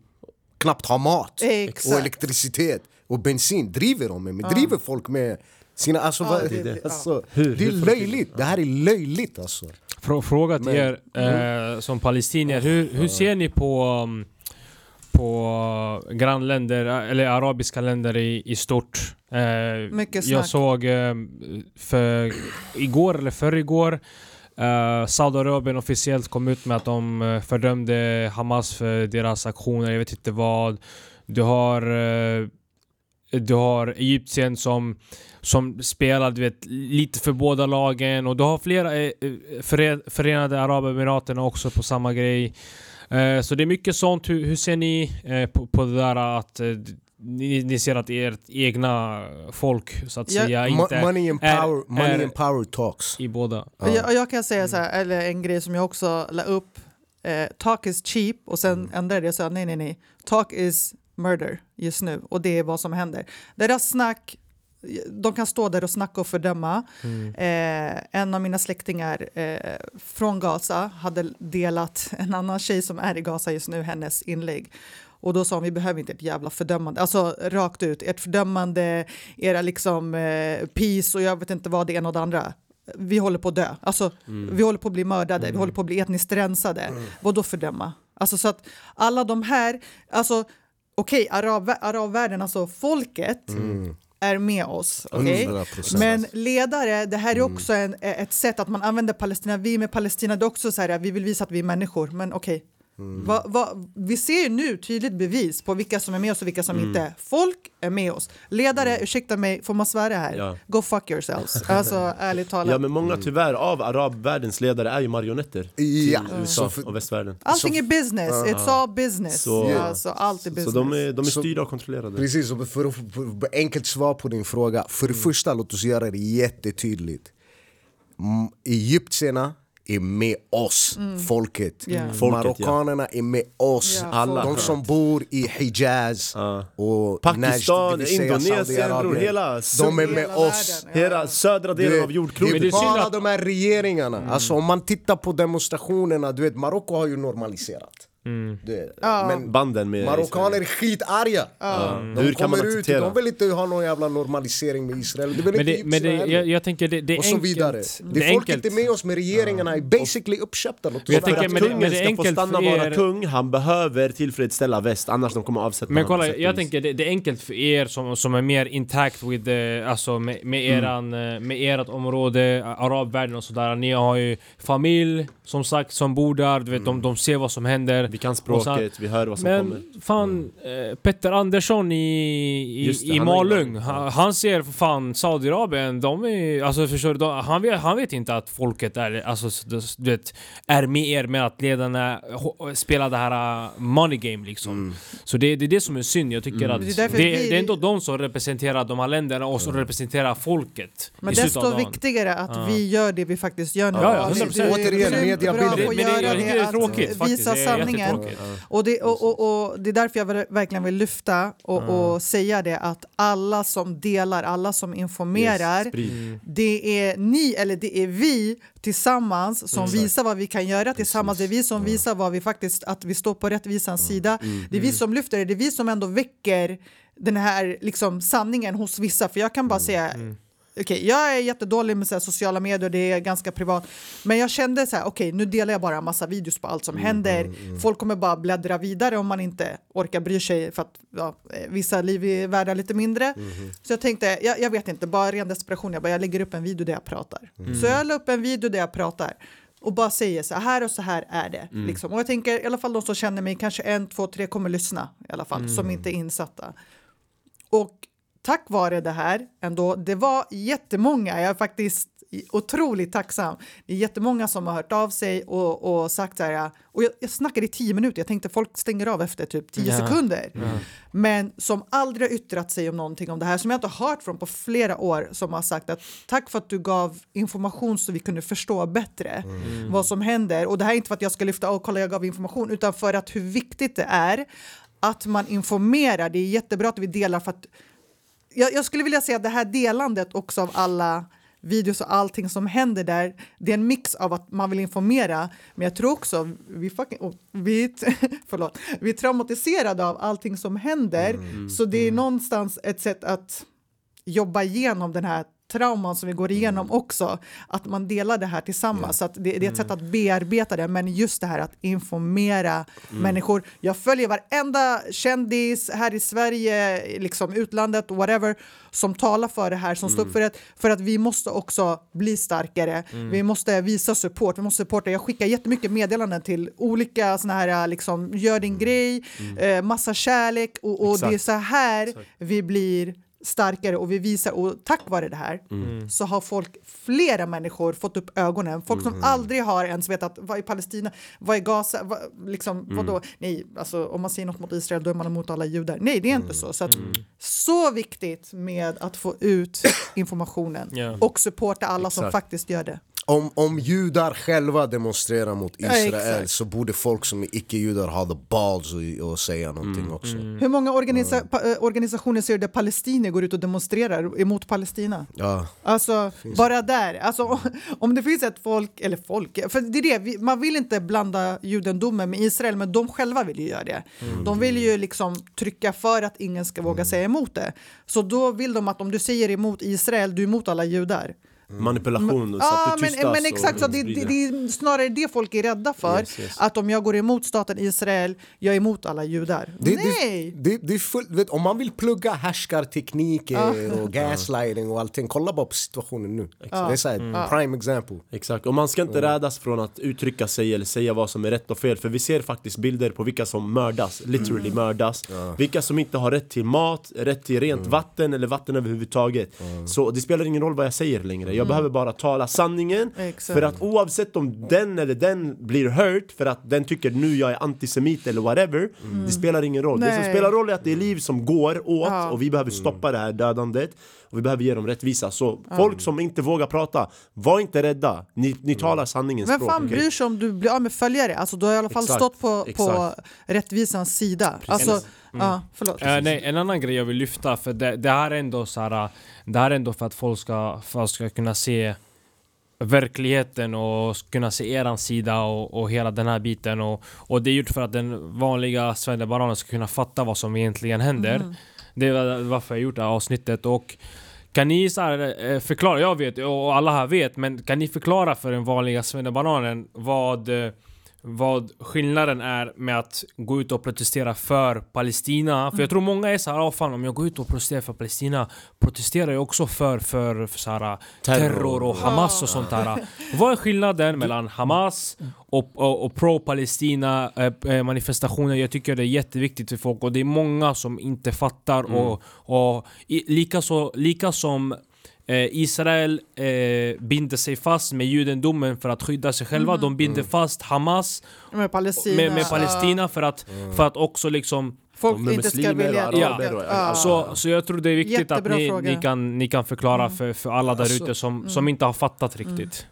knappt har mat Exakt. och elektricitet och bensin. Driver de med? Driver folk med sina... Alltså, vad, det är det. alltså, Hur- det är löjligt. Det här är löjligt alltså. Frå- Fråga till er eh, som palestinier. Hur, hur ser ni på, um, på grannländer, eh, eller arabiska länder i, i stort? Eh, Mycket jag snack. såg eh, för igår eller förrgår Uh, Saudiarabien officiellt kom ut med att de eh, fördömde Hamas för deras aktioner, jag vet inte vad. Du har, eh, du har Egypten som, som spelar du vet, lite för båda lagen och du har flera eh, eh, före, Förenade Arabemiraten också på samma grej. Eh, så det är mycket sånt. Hur, hur ser ni eh, på, på det där att ni, ni ser att ert egna folk så att Ja, säga inte money and är- power, money är- and power talks. i båda? Och jag, och jag kan säga så här, eller en grej som jag också la upp. Eh, talk is cheap och sen ändrade jag så här, nej nej nej. Talk is murder just nu och det är vad som händer. Deras snack, de kan stå där och snacka och fördöma. Eh, en av mina släktingar eh, från Gaza hade delat en annan tjej som är i Gaza just nu, hennes inlägg. Och då sa hon, vi behöver inte ett jävla fördömande. Alltså rakt ut, ert fördömande, era liksom eh, peace och jag vet inte vad det ena och det andra. Vi håller på att dö. Alltså, Vi håller på att bli mördade, vi håller på att bli etniskt rensade. Vad då fördöma? Alltså så att alla de här, alltså okej, arab, arabvärlden, alltså folket är med oss. 100%. Men ledare, det här är också en, ett sätt att man använder Palestina, vi med Palestina, det är också så här, vi vill visa att vi är människor, men okej. Va, va, vi ser ju nu tydligt bevis på vilka som är med oss och vilka som inte är. Folk är med oss. Ledare, ursäkta mig, får man svära här? Ja. Go fuck yourselves. Alltså ärligt talat. Ja men många tyvärr av arabvärldens ledare är ju marionetter Ja, i USA så för- och västvärlden. Allting är business, it's all business. Så- alltså, allt är Så business. de är, de är Så- styrda och kontrollerade. Precis, och för att få ett enkelt svar på din fråga. För det första, låt oss göra det jättetydligt. Mm, Egyptierna är med oss, folket. Ja. Mm. Folket, Marockanerna är med oss. Ja, Alla. De som bor i Hijaz Ja. och Pakistan, Najd, det Indonesien, bror, hela- De är med Hela oss. världen, ja. Hela södra delen vet, av det jordklotet. Men det är bara de här regeringarna. Alltså om man tittar på demonstrationerna, du vet Marocko har ju normaliserat. Du vet, Men Banden med marockaner är skitarga. De Hur kan man kommer ut, de vill inte ha någon jävla normalisering med Israel. Det vill Men inte det, men det, jag, jag tänker det, det är och så enkelt. vidare. Det Det är folket enkelt. är med oss, med regeringarna är basically uppköpta. Oss Jag vara tänker, att men det- kungen men det ska få stanna för vara er- kung, han behöver tillfredsställa väst, annars de kommer avsätta Men kolla, jag tänker det, det är enkelt för er som, som är mer intact with the, alltså med, med, eran, eh, med ert område, arabvärlden och sådär. Ni har ju familj, som sagt, som bor där. Du vet, de, de ser vad som händer. Vi kan språket, vi hör vad som kommer. Men fan, eh, Petter Andersson i, i, det, i han Malung, han, han ser för fan Saudiarabien, de är, alltså förstår du, de, han, vet, han vet inte att folket är, alltså du vet, är med er med att ledarna spelar det här uh, money game liksom. Så det, det är det som är synd, jag tycker att Det är det, det, är ändå de som representerar de här länderna och som representerar folket. Men desto viktigare att vi gör det vi faktiskt gör nu. Ja, ja, Och vi- 100%. vi är Återigen, på att Men det- tycker det är tråkigt faktiskt. Visa Det sanningen. Jättetråkigt. Och det, och, och, och det är därför jag verkligen vill lyfta och, och säga det att alla som delar, alla som informerar, Yes, sprid. det är ni eller det är vi tillsammans som visar vad vi kan göra tillsammans. Det är vi som visar vad vi faktiskt, att vi står på rättvisans sida. Det är vi som lyfter det, det är vi som ändå väcker den här liksom, sanningen hos vissa. För jag kan bara säga Okej, jag är jättedålig med så här, sociala medier, det är ganska privat. Men jag kände så här, okej, nu delar jag bara en massa videos på allt som händer. Folk kommer bara bläddra vidare om man inte orkar bry sig för att ja, eh, vissa liv är värda lite mindre. Så jag tänkte, jag, jag vet inte, bara ren desperation, jag bara, jag lägger upp en video där jag pratar. Så jag la upp en video där jag pratar och bara säger så här och så här är det. Liksom. Och jag tänker, i alla fall de som känner mig, kanske en, två, tre kommer lyssna i alla fall, som inte är insatta. Och tack vare det här ändå, det var jättemånga, jag är faktiskt otroligt tacksam. Det är jättemånga som har hört av sig och, och sagt så här, och jag, jag snackade i tio minuter, jag tänkte folk stänger av efter typ tio Ja. sekunder. Men som aldrig har yttrat sig om någonting om det här, som jag inte har hört från på flera år, som har sagt att tack för att du gav information så vi kunde förstå bättre vad som händer. Och det här är inte för att jag ska lyfta, och kolla jag gav information, utan för att hur viktigt det är att man informerar. Det är jättebra att vi delar för att jag, jag skulle vilja säga att det här delandet också av alla videos och allting som händer där, det är en mix av att man vill informera, men jag tror också vi, fucking, oh, vi, förlåt, vi är traumatiserade av allting som händer, så det är någonstans ett sätt att jobba igenom den här trauman som vi går igenom också, att man delar det här tillsammans. Så att det, det är ett sätt att bearbeta det, men just det här att informera människor. Jag följer varenda kändis här i Sverige, liksom utlandet, whatever, som talar för det här, som står upp för det. För att vi måste också bli starkare. Vi måste visa support, vi måste supporta. Jag skickar jättemycket meddelanden till olika såna här, liksom, gör din grej, eh, massa kärlek och, och det är Exakt. så här vi blir starkare och vi visar och tack vare det här så har folk, flera människor fått upp ögonen. Folk som aldrig har ens vetat vad är Palestina, vad är Gaza, vad, liksom, vadå? Nej, alltså om man säger något mot Israel då är man emot alla judar. Nej, det är inte så. Så, att, så viktigt med att få ut informationen Ja. och supporta alla som Exakt. faktiskt gör det. Om, om judar själva demonstrerar mot Ja, Israel exakt. så borde folk som är icke-judar ha the balls att, säga någonting också. Hur många organisa pa, eh, organisationer ser du där palestinier går ut och demonstrerar emot Palestina? Ja. Alltså, bara där. Alltså, om det finns ett folk, eller folk, för det är det, man vill inte blanda judendomen med Israel, men de själva vill ju göra det. De vill ju liksom trycka för att ingen ska våga säga emot det. Så då vill de att om du säger emot Israel, du är emot alla judar. Manipulation, så Ja, att du men, tystas men exakt, så det, det, det är snarare det folk är rädda för. Yes, yes. Att om jag går emot staten Israel, jag är emot alla judar. Det, Nej! Det, det, det är fullt, vet, om man vill plugga härskartekniker och gaslighting och allting, kolla bara på situationen nu. Det är så här, prime example. Exakt, och man ska inte rädas från att uttrycka sig eller säga vad som är rätt och fel För vi ser faktiskt bilder på vilka som mördas, literally mördas. Vilka som inte har rätt till mat, rätt till rent vatten eller vatten överhuvudtaget. Så det spelar ingen roll vad jag säger längre, jag behöver bara tala sanningen Exakt. För att oavsett om den eller den blir hurt för att den tycker nu jag är antisemit eller whatever Det spelar ingen roll, det som Nej. spelar roll är att det är liv som går åt Ja. och vi behöver stoppa det här dödandet och vi behöver ge dem rättvisa Så folk som inte vågar prata, var inte rädda, ni, ni talar sanningens Vem språk fan okej? bryr sig om du blir av med följare? Alltså, du har i alla fall Exakt, stått på, på rättvisans sida. Alltså, ja, förlåt. Eh, nej, en annan grej jag vill lyfta, för det, det här är ändå så här, Det här är ändå för att folk ska, att ska kunna se verkligheten och kunna se eran sida och, och hela den här biten. Och, och det är gjort för att den vanliga svennebananen ska kunna fatta vad som egentligen händer. Det är var- varför jag gjort det här avsnittet. Och kan ni så här, eh, förklara, jag vet och alla här vet, men kan ni förklara för den vanliga svennebananen vad eh, vad skillnaden är med att gå ut och protestera för Palestina. För jag tror många är såhär, ah, fan om jag går ut och protesterar för Palestina protesterar jag också för, för, för så här, terror. Terror. och Hamas och sånt där. Vad är skillnaden mellan Hamas och, och, och pro-Palestina eh, eh, manifestationer? Jag tycker det är jätteviktigt för folk och det är många som inte fattar och, och i, likaså, lika som Israel eh, binder sig fast med judendomen för att skydda sig själva. De binder fast Hamas Med Palestina. med, med Palestina för att, för att också liksom... Folk inte ska vilja... araber Ja. Så, så jag tror det är viktigt Jättebra att ni, ni, kan, ni kan förklara för, för alla där Alltså, ute som, som inte har fattat riktigt.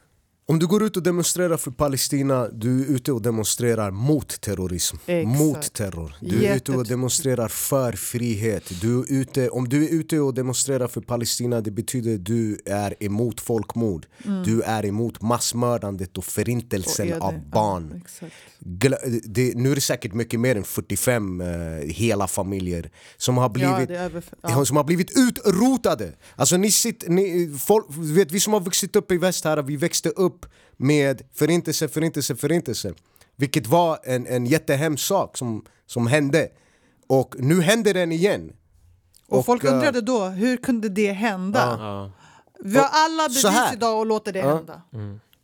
Om du går ut och demonstrerar för Palestina, du är ute och demonstrerar mot terrorism. Exakt. Mot terror. Du är ute och demonstrerar för frihet. Du är ute, om du är ute och demonstrerar för Palestina, det betyder att du är emot folkmord. Du är emot massmördandet och förintelsen av barn. Ja. Gla- det, nu är det säkert mycket mer än 45 eh, hela familjer som har Ja, blivit är över... Ja. som har blivit utrotade. Alltså ni sitter, ni, folk, vet, vi som har vuxit upp i väst här, vi växte upp med förintelse, förintelse, förintelse. Vilket var en, en jättehemsk sak som, som hände. Och nu händer den igen. Och, folk eh, undrade då, hur kunde det hända? Ja. Vi har alla bevis här. idag och låter det hända.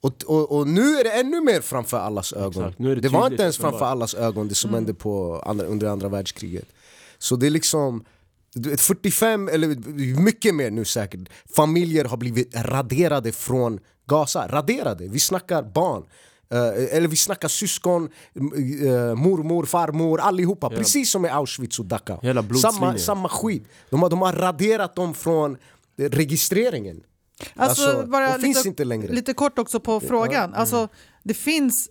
Och, och, och nu är det ännu mer framför allas ögon. Exakt, nu är det det var inte ens framför allas ögon det som Mm. hände på andra, under andra världskriget. Så det är liksom du vet, 45 eller mycket mer nu säkert Familjer har blivit raderade från Gaza, raderade, vi snackar barn Eh, eller vi snackar syskon, eh, mormor, farmor, allihopa. Precis som i Auschwitz och Dachau Hela samma, samma skit. De har, de har raderat dem från eh, registreringen. Alltså, Alltså, bara de finns lite, inte längre. lite kort också på frågan. Alltså, det finns...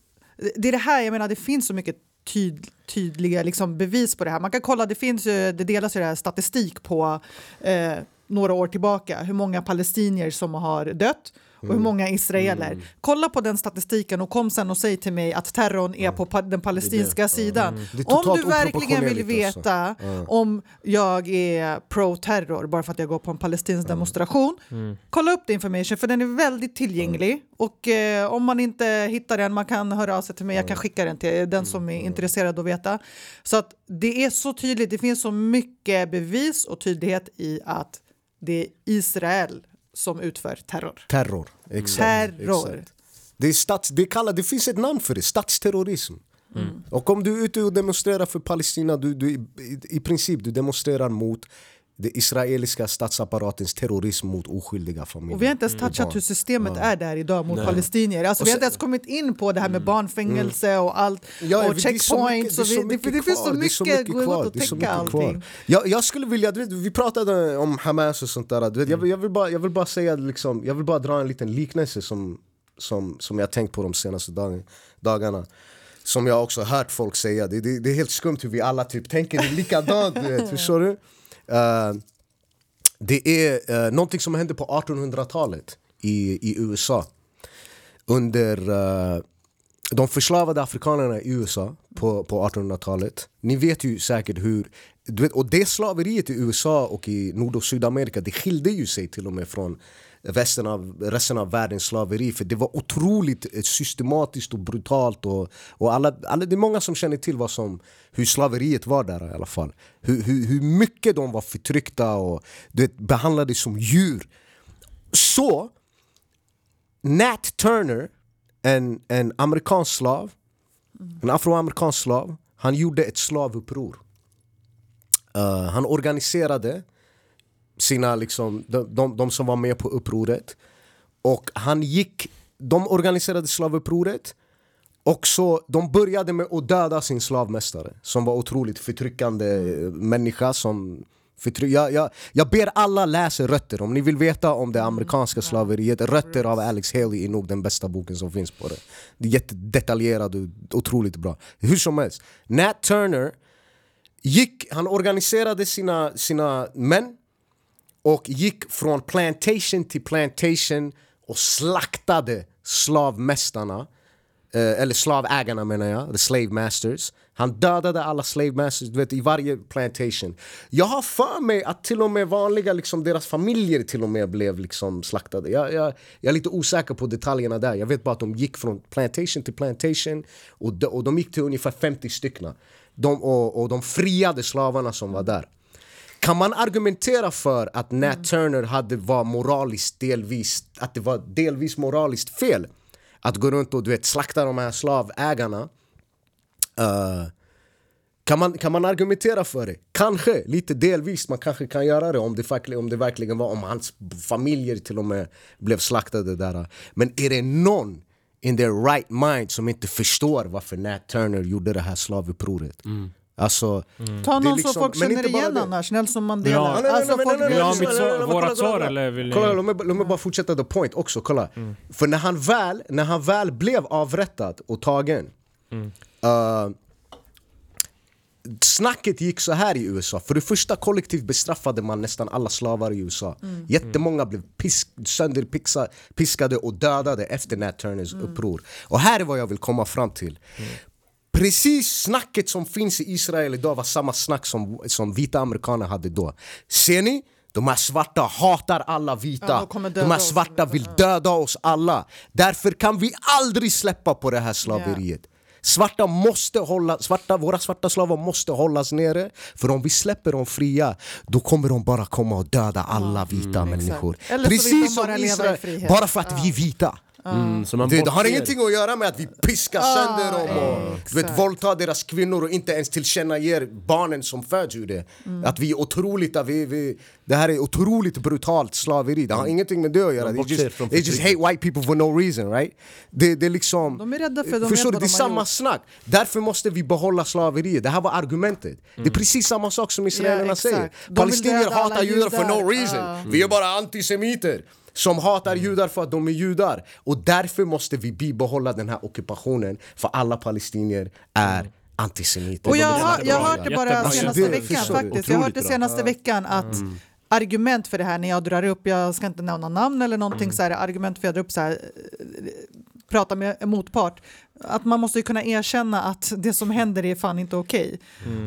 Det är det här, jag menar, det finns så mycket tyd, tydliga liksom, bevis på det här. Man kan kolla, det finns ju, det delas ju det här statistik på eh, några år tillbaka, hur många palestinier som har dött och hur många israeler. Kolla på den statistiken och kom sen och säg till mig att terrorn är på pa den palestinska sidan. Det är Om totalt du verkligen vill veta om jag är pro-terror bara för att jag går på en palestinsk demonstration, kolla upp the information för den är väldigt tillgänglig. Och eh, om man inte hittar den, man kan höra av sig till mig, jag kan skicka den till den som är intresserad att veta. Så att det är så tydligt, det finns så mycket bevis och tydlighet i att det är Israel som utför terror. Terror, exakt, Terror. exakt. Det, är stats, det, kallar, det finns ett namn för det, statsterrorism Och om du är ute och demonstrerar för Palestina, du, du, i, i princip du demonstrerar mot det israeliska statsapparatens terrorism mot oskyldiga familjer Och vi har inte ens touchat barn. hur systemet är där idag mot palestinier. Alltså, vi har inte ens kommit in på det här med barnfängelse och allt. Ja, och checkpoints. det finns så mycket, är så täcka allting. Jag, jag skulle vilja, du vet, vi pratade om Hamas och sånt där du vet, jag, vill- jag, vill bara, jag vill bara säga liksom, jag vill bara dra en liten liknelse som, som, som jag tänkt på de senaste dag, dagarna Som jag också hört folk säga, det, det, det är helt skumt hur vi alla typ tänker likadant, du vet, förstår du? Eh, det är uh, någonting som hände på 1800-talet i, i USA under uh, de förslavade afrikanerna i USA på, på 1800-talet. Ni vet ju säkert hur... Du vet, och det slaveriet i USA och i Nord och Sydamerika det skilde ju sig till och med från resten av, resten av världens slaveri för det var otroligt eh, systematiskt och brutalt. Och, och alla, alla, det är många som känner till vad som, hur slaveriet var där i alla fall. Hur, hur, hur mycket de var förtryckta och du vet, som djur. Så Nat Turner, en, en amerikansk slav, en afroamerikansk slav, han gjorde ett slavuppror. Uh, eh, han organiserade sina, liksom, de, de, de som var med på upproret. Och han gick, de organiserade slavupproret. Och så, de började med att döda sin slavmästare som var otroligt förtryckande eh, människa som förtry- jag, jag, jag ber alla läsa Rötter, om ni vill veta om det amerikanska slaveriet Rötter av Alex Haley är nog den bästa boken som finns på det. Det är jättedetaljerat och otroligt bra. Hur som helst, Nat Turner gick, han organiserade sina, sina män och gick från plantation till plantation och slaktade slavmästarna eh, eller slavägarna menar jag, the slave masters. Han dödade alla slave masters du vet, i varje plantation. Jag har för mig att till och med vanliga, liksom, deras familjer till och med blev liksom slaktade. Jag, jag, jag är lite osäker på detaljerna där. Jag vet bara att de gick från plantation till plantation och de, och de gick till ungefär 50 stycken. De, och, och de friade slavarna som var där kan man argumentera för att Nat Turner hade var moraliskt delvis, att det var delvis moraliskt fel att gå runt och du vet, slakta de här slavägarna? Eh, kan, man, kan man argumentera för det? Kanske, lite delvis man kanske kan göra det om det, verkligen, om det verkligen var om hans familjer till och med blev slaktade där. Men är det någon in their right mind som inte förstår varför Nat Turner gjorde det här slavupproret? Alltså, Ta Det är någon liksom- som folk känner igen det. annars, Nelson Mandela. Ja. Nej, nej, nej, Alltså, nej, svar- nej, nej, vårat kolla, svar kolla, eller vill ni- Kolla, låt mig, låt mig bara fortsätta the point också, kolla. För när han, väl, när han väl blev avrättad och tagen eh, Snacket gick så här i USA. För det första kollektivt bestraffade man nästan alla slavar i USA. Jättemånga blev pisk, sönderpiskade och dödade efter Nat Turners uppror. Och här är vad jag vill komma fram till. Precis snacket som finns i Israel idag var samma snack som, som vita amerikaner hade då. Ser ni? De här svarta hatar alla Ja, vita. de döda de här svarta vill döda oss alla. Därför kan vi aldrig släppa på det här slaveriet. Svarta måste hålla, svarta, våra svarta slavar måste hållas nere För om vi släpper dem fria Då kommer de bara komma och döda alla vita människor vill de Precis som Israel, bara för att vi är vita Mm, så man Det, det har ingenting att göra med att vi piskar Ah, sönder dem och du vet, våldtar deras kvinnor och inte ens tillkännager barnen som föds ur det. Mm. Att vi är otroliga, vi, vi, det här är otroligt brutalt slaveri. Det har ingenting med det att göra. They just, they just hate white people for no reason right? Det, det är liksom... De är rädda för de Förstår du? Det är samma gjort. snack. Därför måste vi behålla slaveriet. Det här var argumentet. Det är precis samma sak som israelerna exakt. säger. De Palestinier hatar judar for no reason. Ja. Vi är bara antisemiter som hatar judar för att de är judar. Och därför måste vi bibehålla den här ockupationen för alla palestinier är antisemiter. Och jag, har, jag har hört det bara Jättebra. senaste Det veckan faktiskt. Jag har hört det bra. senaste veckan att argument för det här när jag drar upp, jag ska inte nämna namn eller någonting så här, argument för att jag drar upp så här, eh, prata med en motpart. Att man måste ju kunna erkänna att det som händer är fan inte okej.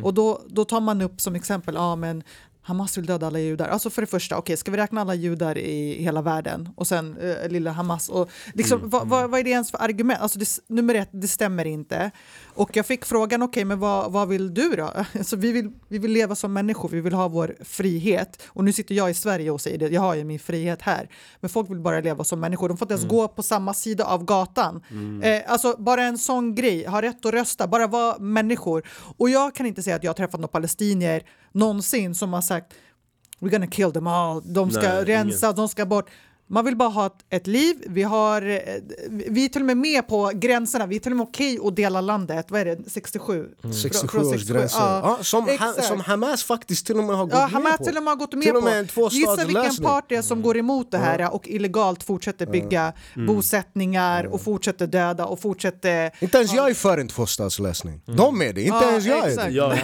Och då, då tar man upp som exempel, ja men Hamas vill döda alla judar. Alltså för det första, okej, ska vi räkna alla judar i hela världen? Och sen eh, lilla Hamas. Och liksom, vad, vad, vad är det ens för argument? Alltså det, nummer ett, det stämmer inte. Och jag fick frågan, okej, men vad, vad vill du då? Alltså, vi, vill, vi vill leva som människor, vi vill ha vår frihet. Och nu sitter jag i Sverige och säger det, jag har ju min frihet här. Men folk vill bara leva som människor, de får inte ens gå på samma sida av gatan. Eh, alltså bara en sån grej, ha rätt att rösta, bara vara människor. Och jag kan inte säga att jag har träffat några palestinier någonsin som har sagt We're gonna kill them all. De ska Nej, rensa, de ska bort. Man vill bara ha ett, ett liv. Vi, har, eh, vi är till och med med på gränserna. Vi är till och med okej att dela landet. Vad är det? 67? Frå- 67 från års gränser. Ja, Ja, som, ha, som Hamas faktiskt till och med har gått Ja, med Hamas på. till och med har gått med Till med på. en tvåstadslösning. Gissa vilken part det är som går emot det här och illegalt fortsätter bygga bosättningar och fortsätter döda och fortsätter... Inte ens jag är för en tvåstadslösning. De är det, inte Ja, ens jag är exakt. det. Jag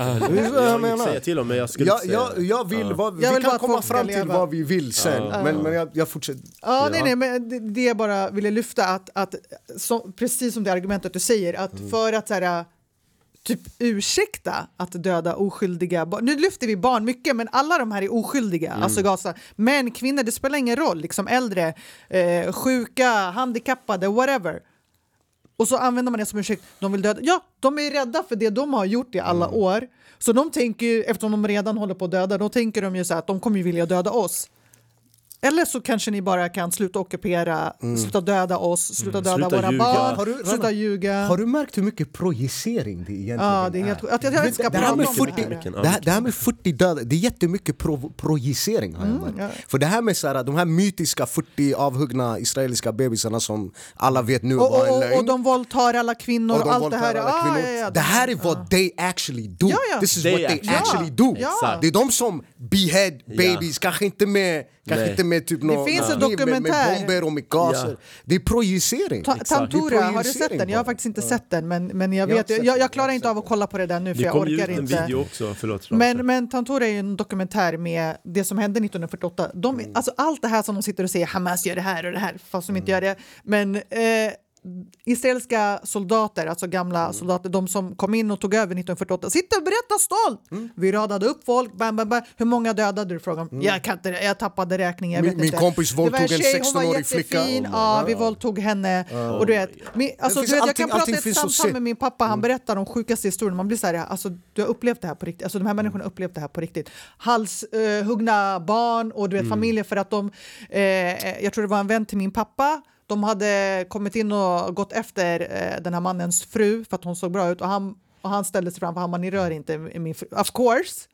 jag att säga till om men jag skulle Jag, jag, jag vill, vad, Jag vi kan komma fram till vad vi vill sen, men, men jag, jag fortsätter. Ja, nej, nej, men det, det jag bara ville lyfta att, att så, precis som det argumentet du säger, att för att så här, typ ursäkta att döda oskyldiga barn. Nu lyfter vi barn mycket, men alla de här är oskyldiga. Alltså Gaza. Män, kvinnor, det spelar ingen roll. Liksom äldre, eh, sjuka, handikappade, whatever. Och så använder man det som ursäkt. De vill döda. Ja, de är rädda för det de har gjort i alla år. Så de tänker ju, eftersom de redan håller på att döda, då tänker de ju så här att de kommer ju vilja döda oss. Eller så kanske ni bara kan sluta ockupera, sluta döda oss, sluta döda Sluta våra ljuga. barn, Har du- sluta Rana, ljuga. Har du märkt hur mycket projicering det egentligen Ja, det är helt att jag, jag inte ska Det här med om 40, det här. Mycket, ja. det här, det här med 40 döda, det är jättemycket pro, projicering har jag märkt. ja. För det här med så här, de här mytiska 40 avhuggna israeliska bebisarna som alla vet nu Och, var en och, lögn. och, och de våldtar alla kvinnor och, de allt det här. Ah, ja, ja, det här är vad they actually do. Ja, ja. This is They what they actually- do. Det är de som behead babies, kanske inte med, kanske inte med typ någon finns en dokumentär. med bomber och med gaser. Ja. Det är projicering. Ta, Det är Tantura, har du sett den? Jag har faktiskt inte sett den, men, men jag, vet, sett jag, jag, klarar inte av att kolla på det där nu, för Det jag orkar ut en inte. video också, förlåt. Men, men Tantura är ju en dokumentär med det som hände 1948. De, Mm. alltså allt det här som de sitter och säger, Hamas gör det här och det här, fast de inte Mm. gör det. Men eh, israeliska soldater, alltså gamla Mm. soldater, de som kom in och tog över 1948, sitter och berättar stolt. Mm. Vi radade upp folk, bam, bam, bam. hur många dödade du? Frågan. Jag, kan inte, jag tappade räkningen, jag Min- min kompis våldtog en tjej, hon var 16-årig flicka. jättefin, Oh ja, vi våldtog henne. Och du vet, min, alltså, du vet, jag allting- kan prata ett samtal med min pappa, han berättar de sjukaste historierna. Man blir så här, alltså, du har upplevt det här på riktigt. Alltså, de här människorna har upplevt det här på riktigt. Halshuggna barn och du vet, familjer för att de... Eh, jag tror det var en vän till min pappa. De hade kommit in och gått efter eh, den här mannens fru för att hon såg bra ut och han, och han ställde sig framför honom, ni rör inte min fru. Of course!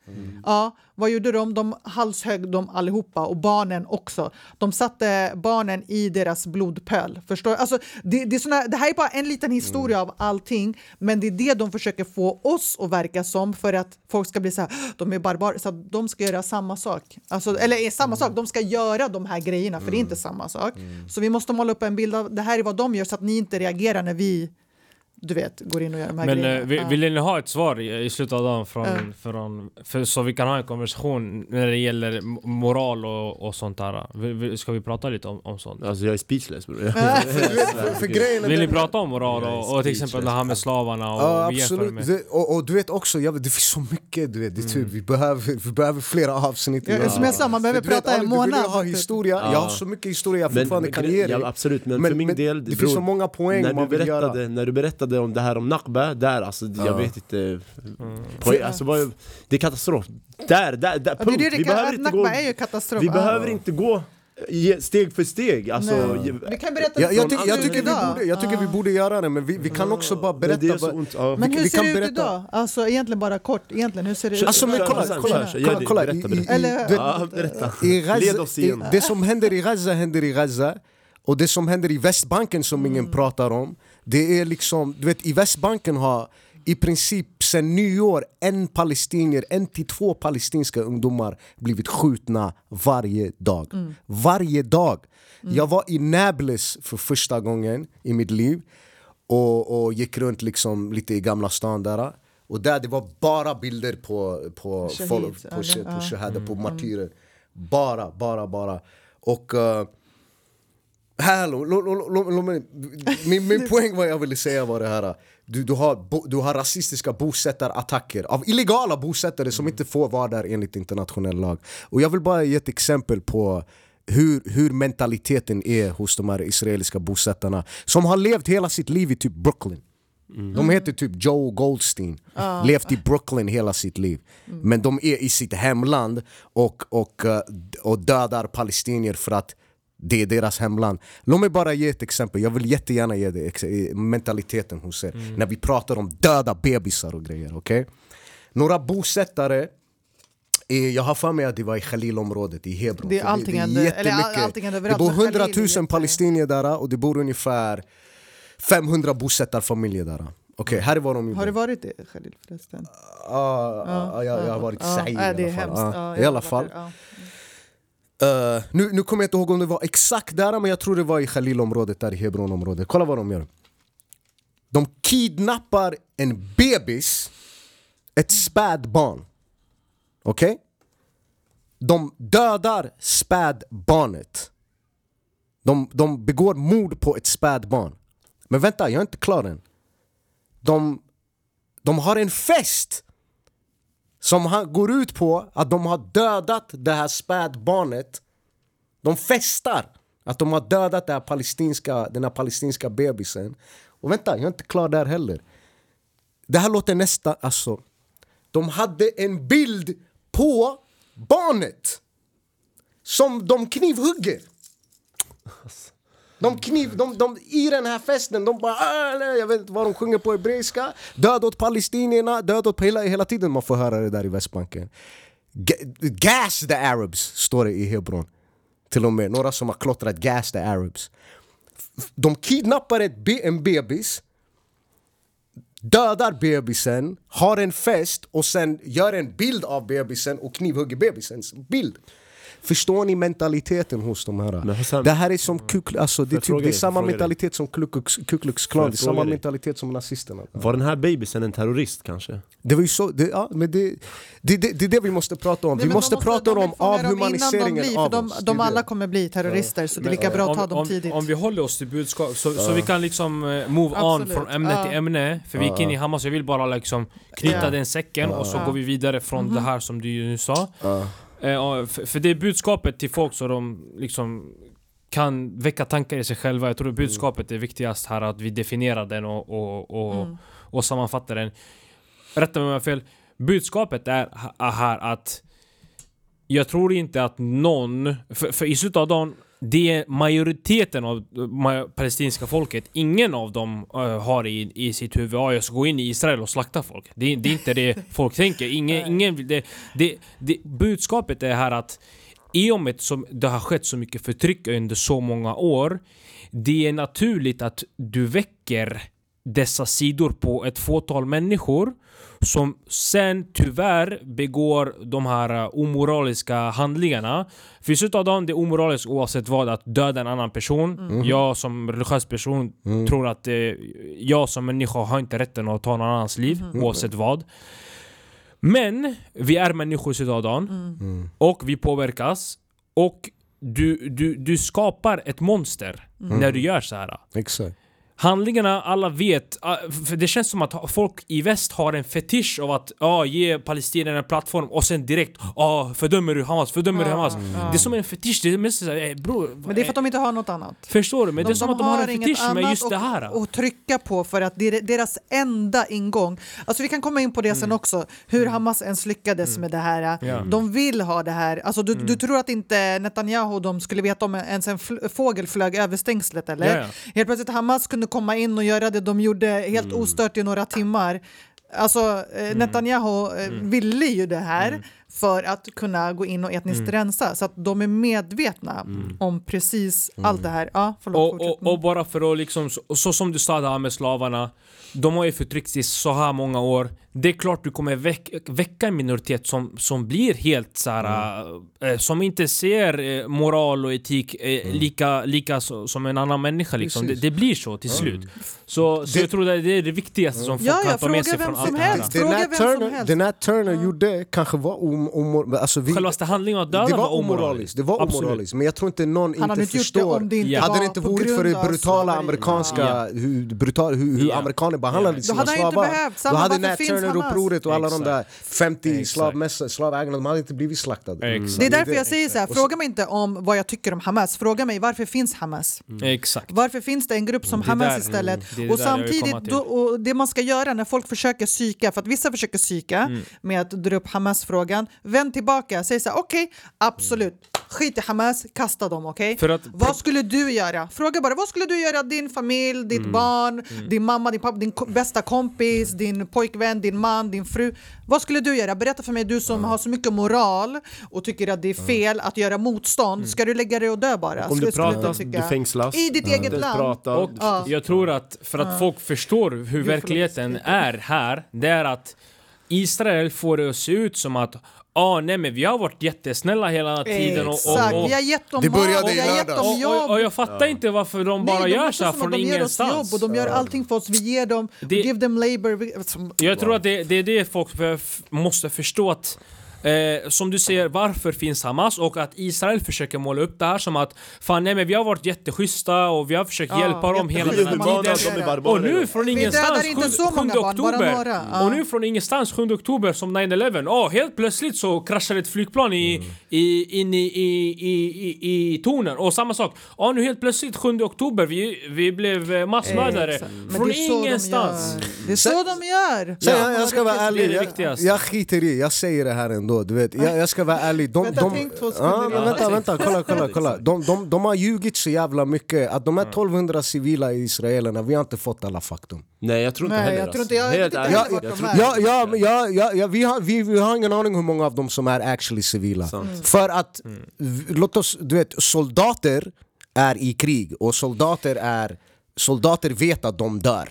Ja, vad gjorde de? De halshögg dem allihopa och barnen också. De satte barnen i deras blodpöl. Förstår? Alltså, det, det, är såna, det här är bara en liten historia av allting, men det är det de försöker få oss att verka som för att folk ska bli så här, de är barbarer, så de ska göra samma sak. Alltså, eller är samma sak, de ska göra de här grejerna, för det är inte samma sak. Så vi måste måla upp en bild av det här är vad de gör så att ni inte reagerar när vi du vet, går in och gör de här Men grejerna. eh, vill, Ja. vill ni ha ett svar i, i slutet av dagen från, Ja. från, för, så vi kan ha en konversation när det gäller moral och, och sånt där? Ska vi prata lite om, om sånt? Alltså jag är speechless bror. för, för grejen är Vill ni den- prata om moral och, och till exempel det här med slavarna och Ja absolut, med... det, och, och du vet också, jag, det finns så mycket du vet, det typ, vi, behöver, vi behöver flera avsnitt Ja, som jag sa, man behöver du vet, prata en Ali, Du vill månad. ha historia, Ja. jag har så mycket historia jag fortfarande men kan ge dig ja, absolut, men, Men- för min men del... det finns så många poäng när man du vill göra. berättade, När du berättade om det här om Nakba, där alltså, Ja. jag vet inte... Mm. Poäng, alltså, vad, det är katastrof. Där, där, där, Ja, det är punkt! det, Vi det, behöver inte Nakba gå... är ju katastrof. Vi behöver inte gå ge- steg för steg. Alltså, Du kan berätta Jag, jag, det tycker- ser jag, tycker vi borde, jag tycker vi borde göra det, men vi, vi kan också bara berätta. det vad- ont. Ja. Men vi- hur vi ser kan det ut berätta. idag? Alltså egentligen bara kort, egentligen hur ser det ut Alltså, men kolla, kolla, kolla, kolla, det, kolla. berätta, I- i- berätta. du vet, Ja, berätta. I Gaza, det som händer i Gaza händer i Gaza och det som händer i Västbanken som ingen Mm. pratar om Det är liksom, du vet i Västbanken har i princip sen nyår en palestinier, en till två palestinska ungdomar blivit skjutna varje dag Mm. Varje dag! Jag var i Nablus för första gången i mitt liv och, och gick runt liksom lite i Gamla stan där och där det var bara bilder på, på, Shahid, folk, på, på Ja. shahada, på martyrer Bara, bara, bara Och uh, Hallå, lo, lo, lo, lo, mig- min, min poäng vad jag ville säga var det här du, du, har, du har rasistiska bosättarattacker av illegala bosättare som inte får vara där enligt internationell lag. Och jag vill bara ge ett exempel på hur, hur mentaliteten är hos de här israeliska bosättarna som har levt hela sitt liv i typ Brooklyn. De heter typ Joe Goldstein, levt i Brooklyn hela sitt liv. Men de är i sitt hemland och, och, eh, och dödar palestinier för att det är deras hemland Låt mig bara ge ett exempel, jag vill jättegärna ge det eh, mentaliteten hos er När vi pratar om döda bebisar och grejer, okej? Några bosättare Jag har för mig att det var i Khalilområdet i Hebron. Det är allting det, händer- är eller allting Det bor men Khalil är 100 000 jätte- palestinier där och det bor ungefär 500 bosättarfamiljer där. Okej, här är vad de. Har du varit det Khalil förresten? Ah, ah, jag, jag har varit Ja, Said ja, det i alla fall. Ja, I alla fall. Uh, nu, nu kommer jag inte ihåg om det var exakt där, men jag tror det var i Khalilområdet, där i Hebronområdet. Kolla vad de gör. De kidnappar en bebis, ett spädbarn. Okej? De dödar spädbarnet. De, de begår mord på ett spädbarn. Men vänta, jag är inte klar än. De, de har en fest som han går ut på att de har dödat det här spädbarnet. De festar att de har dödat det här palestinska, den här palestinska bebisen. Och vänta, jag är inte klar där heller. Det här låter nästan... Alltså, de hade en bild på barnet som de knivhugger. Alltså. De kniv, de, de, I den här festen, de bara äh, Jag vet inte vad de sjunger på hebreiska. Död åt palestinierna, död åt hela, hela tiden. Man får höra det där i Västbanken. Gas the Arabs, står det i Hebron. Till och med, några som har klottrat Gas the Arabs. De kidnappar ett en bebis Dödar bebisen, har en fest och sen gör en bild av bebisen och knivhugger bebisens bild. Förstår ni mentaliteten hos de här? Men Hassan- det här är som Ku, alltså, det, typ, det är samma mentalitet som Ku Klux, Klan, det är samma dig? mentalitet som nazisterna Var den här bebisen en terrorist kanske? Det var ju så, det, ja, men det, det, det, det är det vi måste prata om, Nej, vi måste de prata om de avhumaniseringen blir, av de, oss de alla kommer bli terrorister så det är lika bra att ta dem om, tidigt. Om vi håller oss till budskap, så, så vi kan liksom eh, move on Absolut. från ämne Ja. till ämne. För vi gick in i Hamas, jag vill bara liksom knyta Ja. den säcken och så Ja. går vi vidare från Mhm. det här som du nu sa. Eh, för, det är budskapet till folk så de liksom kan väcka tankar i sig själva. Jag tror budskapet är viktigast här, att vi definierar den och, och, och, Mm. och sammanfattar den. Rätta mig om jag har fel. Budskapet är här att jag tror inte att någon, för, för i slutet av dagen, det är majoriteten av palestinska folket, ingen av dem eh, har i, i sitt huvud att jag ska gå in i Israel och slakta folk. Det, är- det är inte det folk tänker. Ingen, ingen, vill- det, det, det, budskapet är här att i och med att som det har skett så mycket förtryck under så många år, det är naturligt att du väcker dessa sidor på ett fåtal människor som sen tyvärr begår de här eh, omoraliska handlingarna. För i slutet av dagen, det är omoraliskt oavsett vad att döda en annan person. Jag som religiös person tror att eh, jag som människa har inte rätten att ta någon annans liv oavsett vad. Men vi är människor i slutet av dagen Mm. och vi påverkas och du, du, du skapar ett monster när du gör så här. Exakt handlingarna, alla vet. ah, För det känns som att folk i väst har en fetisch av att ah, ge palestinierna en plattform och sen direkt ah, fördömer du Hamas, fördömer du Ja, Hamas. ja. Det är som en fetisch, det är mest såhär, eh, bror. Men det är för att de inte har något annat. Förstår du? Men det är som att de har en fetisch med just det här. att- att trycka på för att det är deras enda ingång. Alltså vi kan komma in på det Mm. sen också, hur Hamas ens lyckades med det här. Ja. De vill ha det här. Alltså du, du tror att inte Netanyahu och de skulle veta om ens en fågel flög över stängslet eller? Ja, ja. Helt plötsligt Hamas kunde komma in och göra det de gjorde helt ostört i några timmar. Alltså eh, Netanyahu eh, ville ju det här för att kunna gå in och etniskt rensa. Så att de är medvetna om precis allt det här. Ja, förlåt, Och, och, och bara för att liksom, så, så som du sa där med slavarna De har ju förtryckts i så här många år Det är klart du kommer väck, väcka en minoritet som, som blir helt så här, eh, Som inte ser eh, moral och etik eh, lika, lika så, som en annan människa liksom. det, det blir så till slut. Så, så Det- jag tror det, det är det viktigaste som folk Ja, kan ta med sig från allt det här. Det Nat Turner, det Nat Turner gjorde kanske var om, om, alltså vi, Självaste handlingen att döda det var omoraliskt, det var omoraliskt men jag tror inte någon Han inte förstår om det inte Hade det inte varit för det brutala amerikanska, hur, brutal, hur, hur Ja. amerikaner behandlade sina hade han ju inte slavar behövt. Då hade Nat finns Turner-upproret och alla de där 50 Exakt. slavmässor, slavägarna, de hade inte blivit slaktade Exakt. Det är därför jag säger så här, fråga mig inte om vad jag tycker om Hamas, fråga mig varför finns Hamas? Exakt Varför finns det en grupp som Hamas där- istället? det det och samtidigt, då, och det man ska göra när folk försöker psyka, för att vissa försöker psyka Mm. med att dra upp Hamas-frågan, vänd tillbaka, säg så här, okej, absolut, skit i Hamas, kasta dem, okej? För att- Vad skulle du göra? Fråga bara, vad skulle du göra din familj, ditt Mm. barn, din mamma, din pappa, din ko- bästa kompis, din pojkvän, din man, din fru? Vad skulle du göra? Berätta för mig, du som har så mycket moral och tycker att det är fel att göra motstånd, ska du lägga dig och dö bara? Om Skulle- du pratar, tycka- du fängslas. I ditt eget Du land. pratar. Och Ja. jag tror att för att folk förstår hur verkligheten är här, det är att Israel får det att se ut som att ah, nej men vi har varit jättesnälla hela tiden och, Exakt, och, och, vi har gett dem Det började mat, vi har gett dem och, jobb. och, och jag fattar inte varför de bara Nej, de gör så här från de ger oss ingenstans. Jobb och de gör allting för oss, vi ger dem, Det- we give them labor. Som, Jag tror att det, det är det folk måste förstå att Eh, som du säger, varför finns Hamas? Och att Israel försöker måla upp det här som att Fan nej men vi har varit jätteschyssta och vi har försökt Ja, hjälpa dem hela den här tiden. Och nu från ingenstans, dödar inte 7, så många 7 barn, bara oktober. Ja. Och nu från ingenstans 7 oktober som 9-11 Åh, helt plötsligt så kraschar ett flygplan i, Mm. i, in i, i, i, i, i tornen Och samma sak, Åh, nu helt plötsligt 7 oktober, vi, vi blev eh, massmördare. Men Från det är så de ingenstans gör. Det är så de gör. Sen, Ja. jag, jag ska vara ärlig, jag, jag skiter i, jag säger det här ändå. Du vet. Jag, jag ska vara ärlig. De, Vänta, de, tänk två sekunder ja, men innan. vänta, vänta, kolla, kolla, kolla. De, de, de har ljugit så jävla mycket att de här 1200 civila israelerna, vi har inte fått alla faktum. Nej jag tror inte Nej, heller jag tror alltså. inte- jag Helt jag de tror är. inte- Ja, ja, men ja, ja, ja, vi, har, vi, vi har ingen aning hur många av dem som är actually civila. Sant. För att, v- låt oss, du vet, soldater är i krig och soldater är Soldater vet att de dör.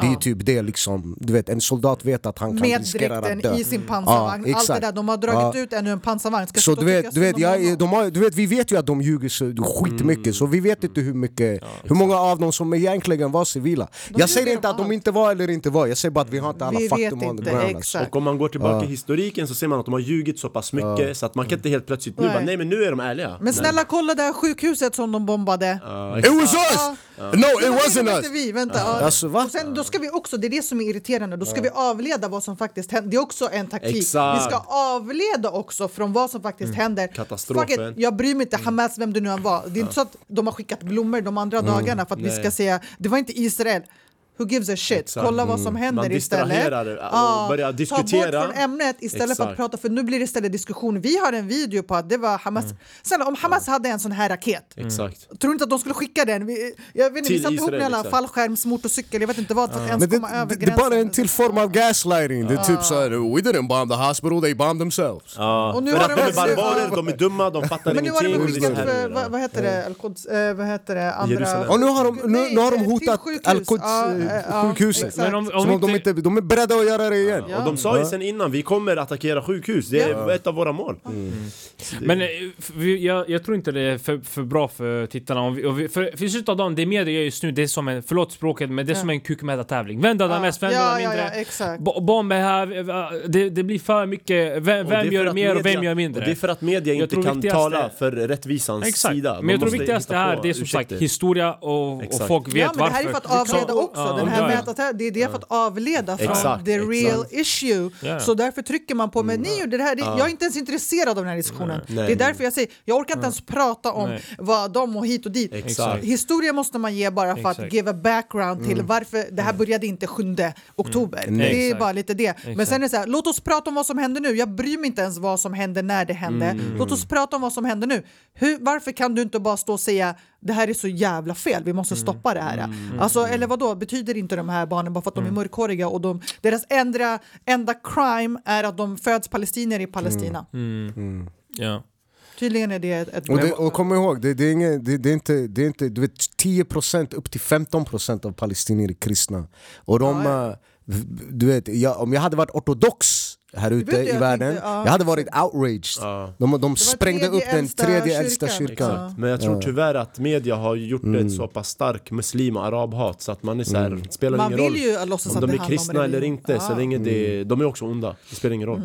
Det är typ det liksom, du vet en soldat vet att han kan riskera att dö. i sin pansarvagn, Ja, allt det där. De har dragit Ja. ut ännu en pansarvagn. Ska Så du vet, du vet, jag, de har, du vet, vi vet ju att de ljuger så skitmycket så vi vet inte hur mycket, hur många av dem som egentligen var civila. jag säger inte att de inte var eller inte var, jag säger bara att vi har inte alla Vi faktum on the ground. alltså. Och om man går tillbaka i historiken så ser man att de har ljugit så pass mycket så att man kan inte helt plötsligt nu Nej. bara nej men nu är de ärliga. Men snälla kolla det här sjukhuset som de bombade. It was us! No, it wasn't us! vänta. Alltså, va? Och sen, då ska vi också, det är det som är irriterande, då ska vi avleda vad som faktiskt händer. Det är också en taktik. Exakt. Vi ska avleda också från vad som faktiskt händer. Katastrofen. It, jag bryr mig inte, Hamas, vem du nu än var. Det är inte så att de har skickat blommor de andra dagarna för att vi Nej. ska säga, det var inte Israel. Who gives a shit? Exakt. Kolla vad som händer Man istället. distraherar och börjar diskutera. Ta bort från ämnet istället för att Exakt. prata, för nu blir det istället diskussion. Vi har en video på att det var Hamas. Snälla, om Hamas hade en sån här raket, Exakt. Tror du inte att de skulle skicka den? Vi, jag vet inte, vi Till satte ihop Israel, jävla exakt. fallskärmsmotorcykel, jag vet inte vad, för att ens Men det, komma över det, det är bara gränsen. en till form av gaslighting. Det är typ såhär, we didn't bomb the hospital, they bombed themselves. Ja. Och nu För har att de de är barbarer, de är dumma, de fattar Men nu har de ingenting. skickat Det för, vad, vad heter det, Al-Quds, eh, vad heter det, andra... Och nu har de, nu, nu har de hotat. Al-Quds Ja, eh, ja, sjukhuset. Men om, Som om om de, inte, de är beredda att göra det igen. Ja. Och de sa ju sen innan, vi kommer attackera sjukhus, det är ett av våra mål. Så det- Men eh, jag, jag tror inte det är för, för bra för tittarna. Om vi, och vi, för, för i slutet av dagen, det media gör just nu, det är som en, förlåt språket, men det är Ja. som en kukmätartävling. Vem dödar Ja, mest, vem ja, dödar ja, mindre? ja, exakt. Bo- Bomb är här, det, det blir för mycket, vem, Och vem gör mer och media- vem gör mindre? Och det är för att media inte kan viktigaste- tala för rättvisans Exakt, sida. De men jag tror viktigast det här, det är som sagt historia och, och folk vet Ja, men det varför. här är för att avleda Så- också. Den här mätat, det, det är för att avleda från Exakt, the exakt. real issue. Ja. Så därför trycker man på, men ni gjorde det här. Det, Jag är inte ens intresserad av den här diskussionen. Nej. Det är därför jag säger, jag orkar inte ens prata om Nej. vad de och hit och dit. Exakt. Historia måste man ge bara för att Exakt. give a background till varför det här började inte 7 oktober. Det är Exakt. bara lite det. Men sen är det så här, låt oss prata om vad som händer nu. Jag bryr mig inte ens vad som hände när det hände. Låt oss prata om vad som händer nu. Hur, varför kan du inte bara stå och säga det här är så jävla fel, vi måste stoppa det här. Alltså, eller vad då? betyder inte de här barnen bara för att de är mörkhåriga och de, deras enda, enda crime är att de föds palestinier i Palestina? Ja. Tydligen är det ett... Och, det, och kom ihåg, det, det, är inget, det, det är inte, det är inte du vet, 10% upp till 15% av palestinier är kristna. Och de, Ja, eh, du vet, jag, om jag hade varit ortodox här ute i jag världen, tänkte, ja, jag hade varit outraged. Ja. De, de sprängde upp den tredje äldsta kyrkan. kyrkan. Exakt. Men jag tror tyvärr att media har gjort ett så pass stark muslim och arabhat så att man är såhär, det spelar Man ingen roll vill ju låtsas om att de är kristna eller inte, Ja. så länge det, de är också onda. Det spelar ingen roll.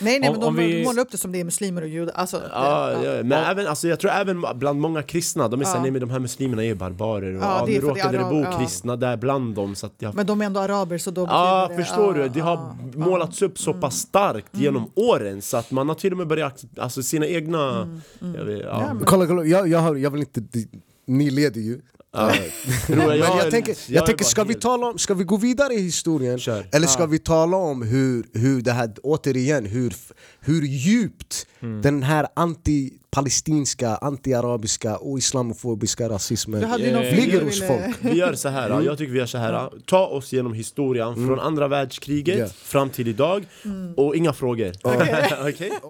Nej, nej, Om- men de vi- målar upp det som det är muslimer och judar. Alltså, Ja, det, ja. Men även, alltså, jag tror även bland många kristna, de är såhär, Ja. nej men de här muslimerna är ju barbarer och Ja, ja, det är nu råkade det bo kristna där bland dem så att jag Men de är ändå araber så då Ja, förstår du? Det har målats upp så pass starkt Mm. genom åren så att man har till och med börjat, alltså sina egna... Mm, Jag vet, ja. Ja, men- Kolla, kolla jag, jag, har, jag vill inte... Ni leder ju. Ja. Men jag tänker, jag tänker ska, vi tala om, ska vi gå vidare i historien? Kör. Eller ska vi tala om hur, hur det här, återigen, hur, hur djupt Mm. den här anti-palestinska, anti-arabiska och islamofobiska rasismen film ligger hos folk. Vi gör så här, jag tycker vi gör så här. Ta oss genom historien från andra världskriget Yeah. fram till idag och inga frågor. Okej. Okej?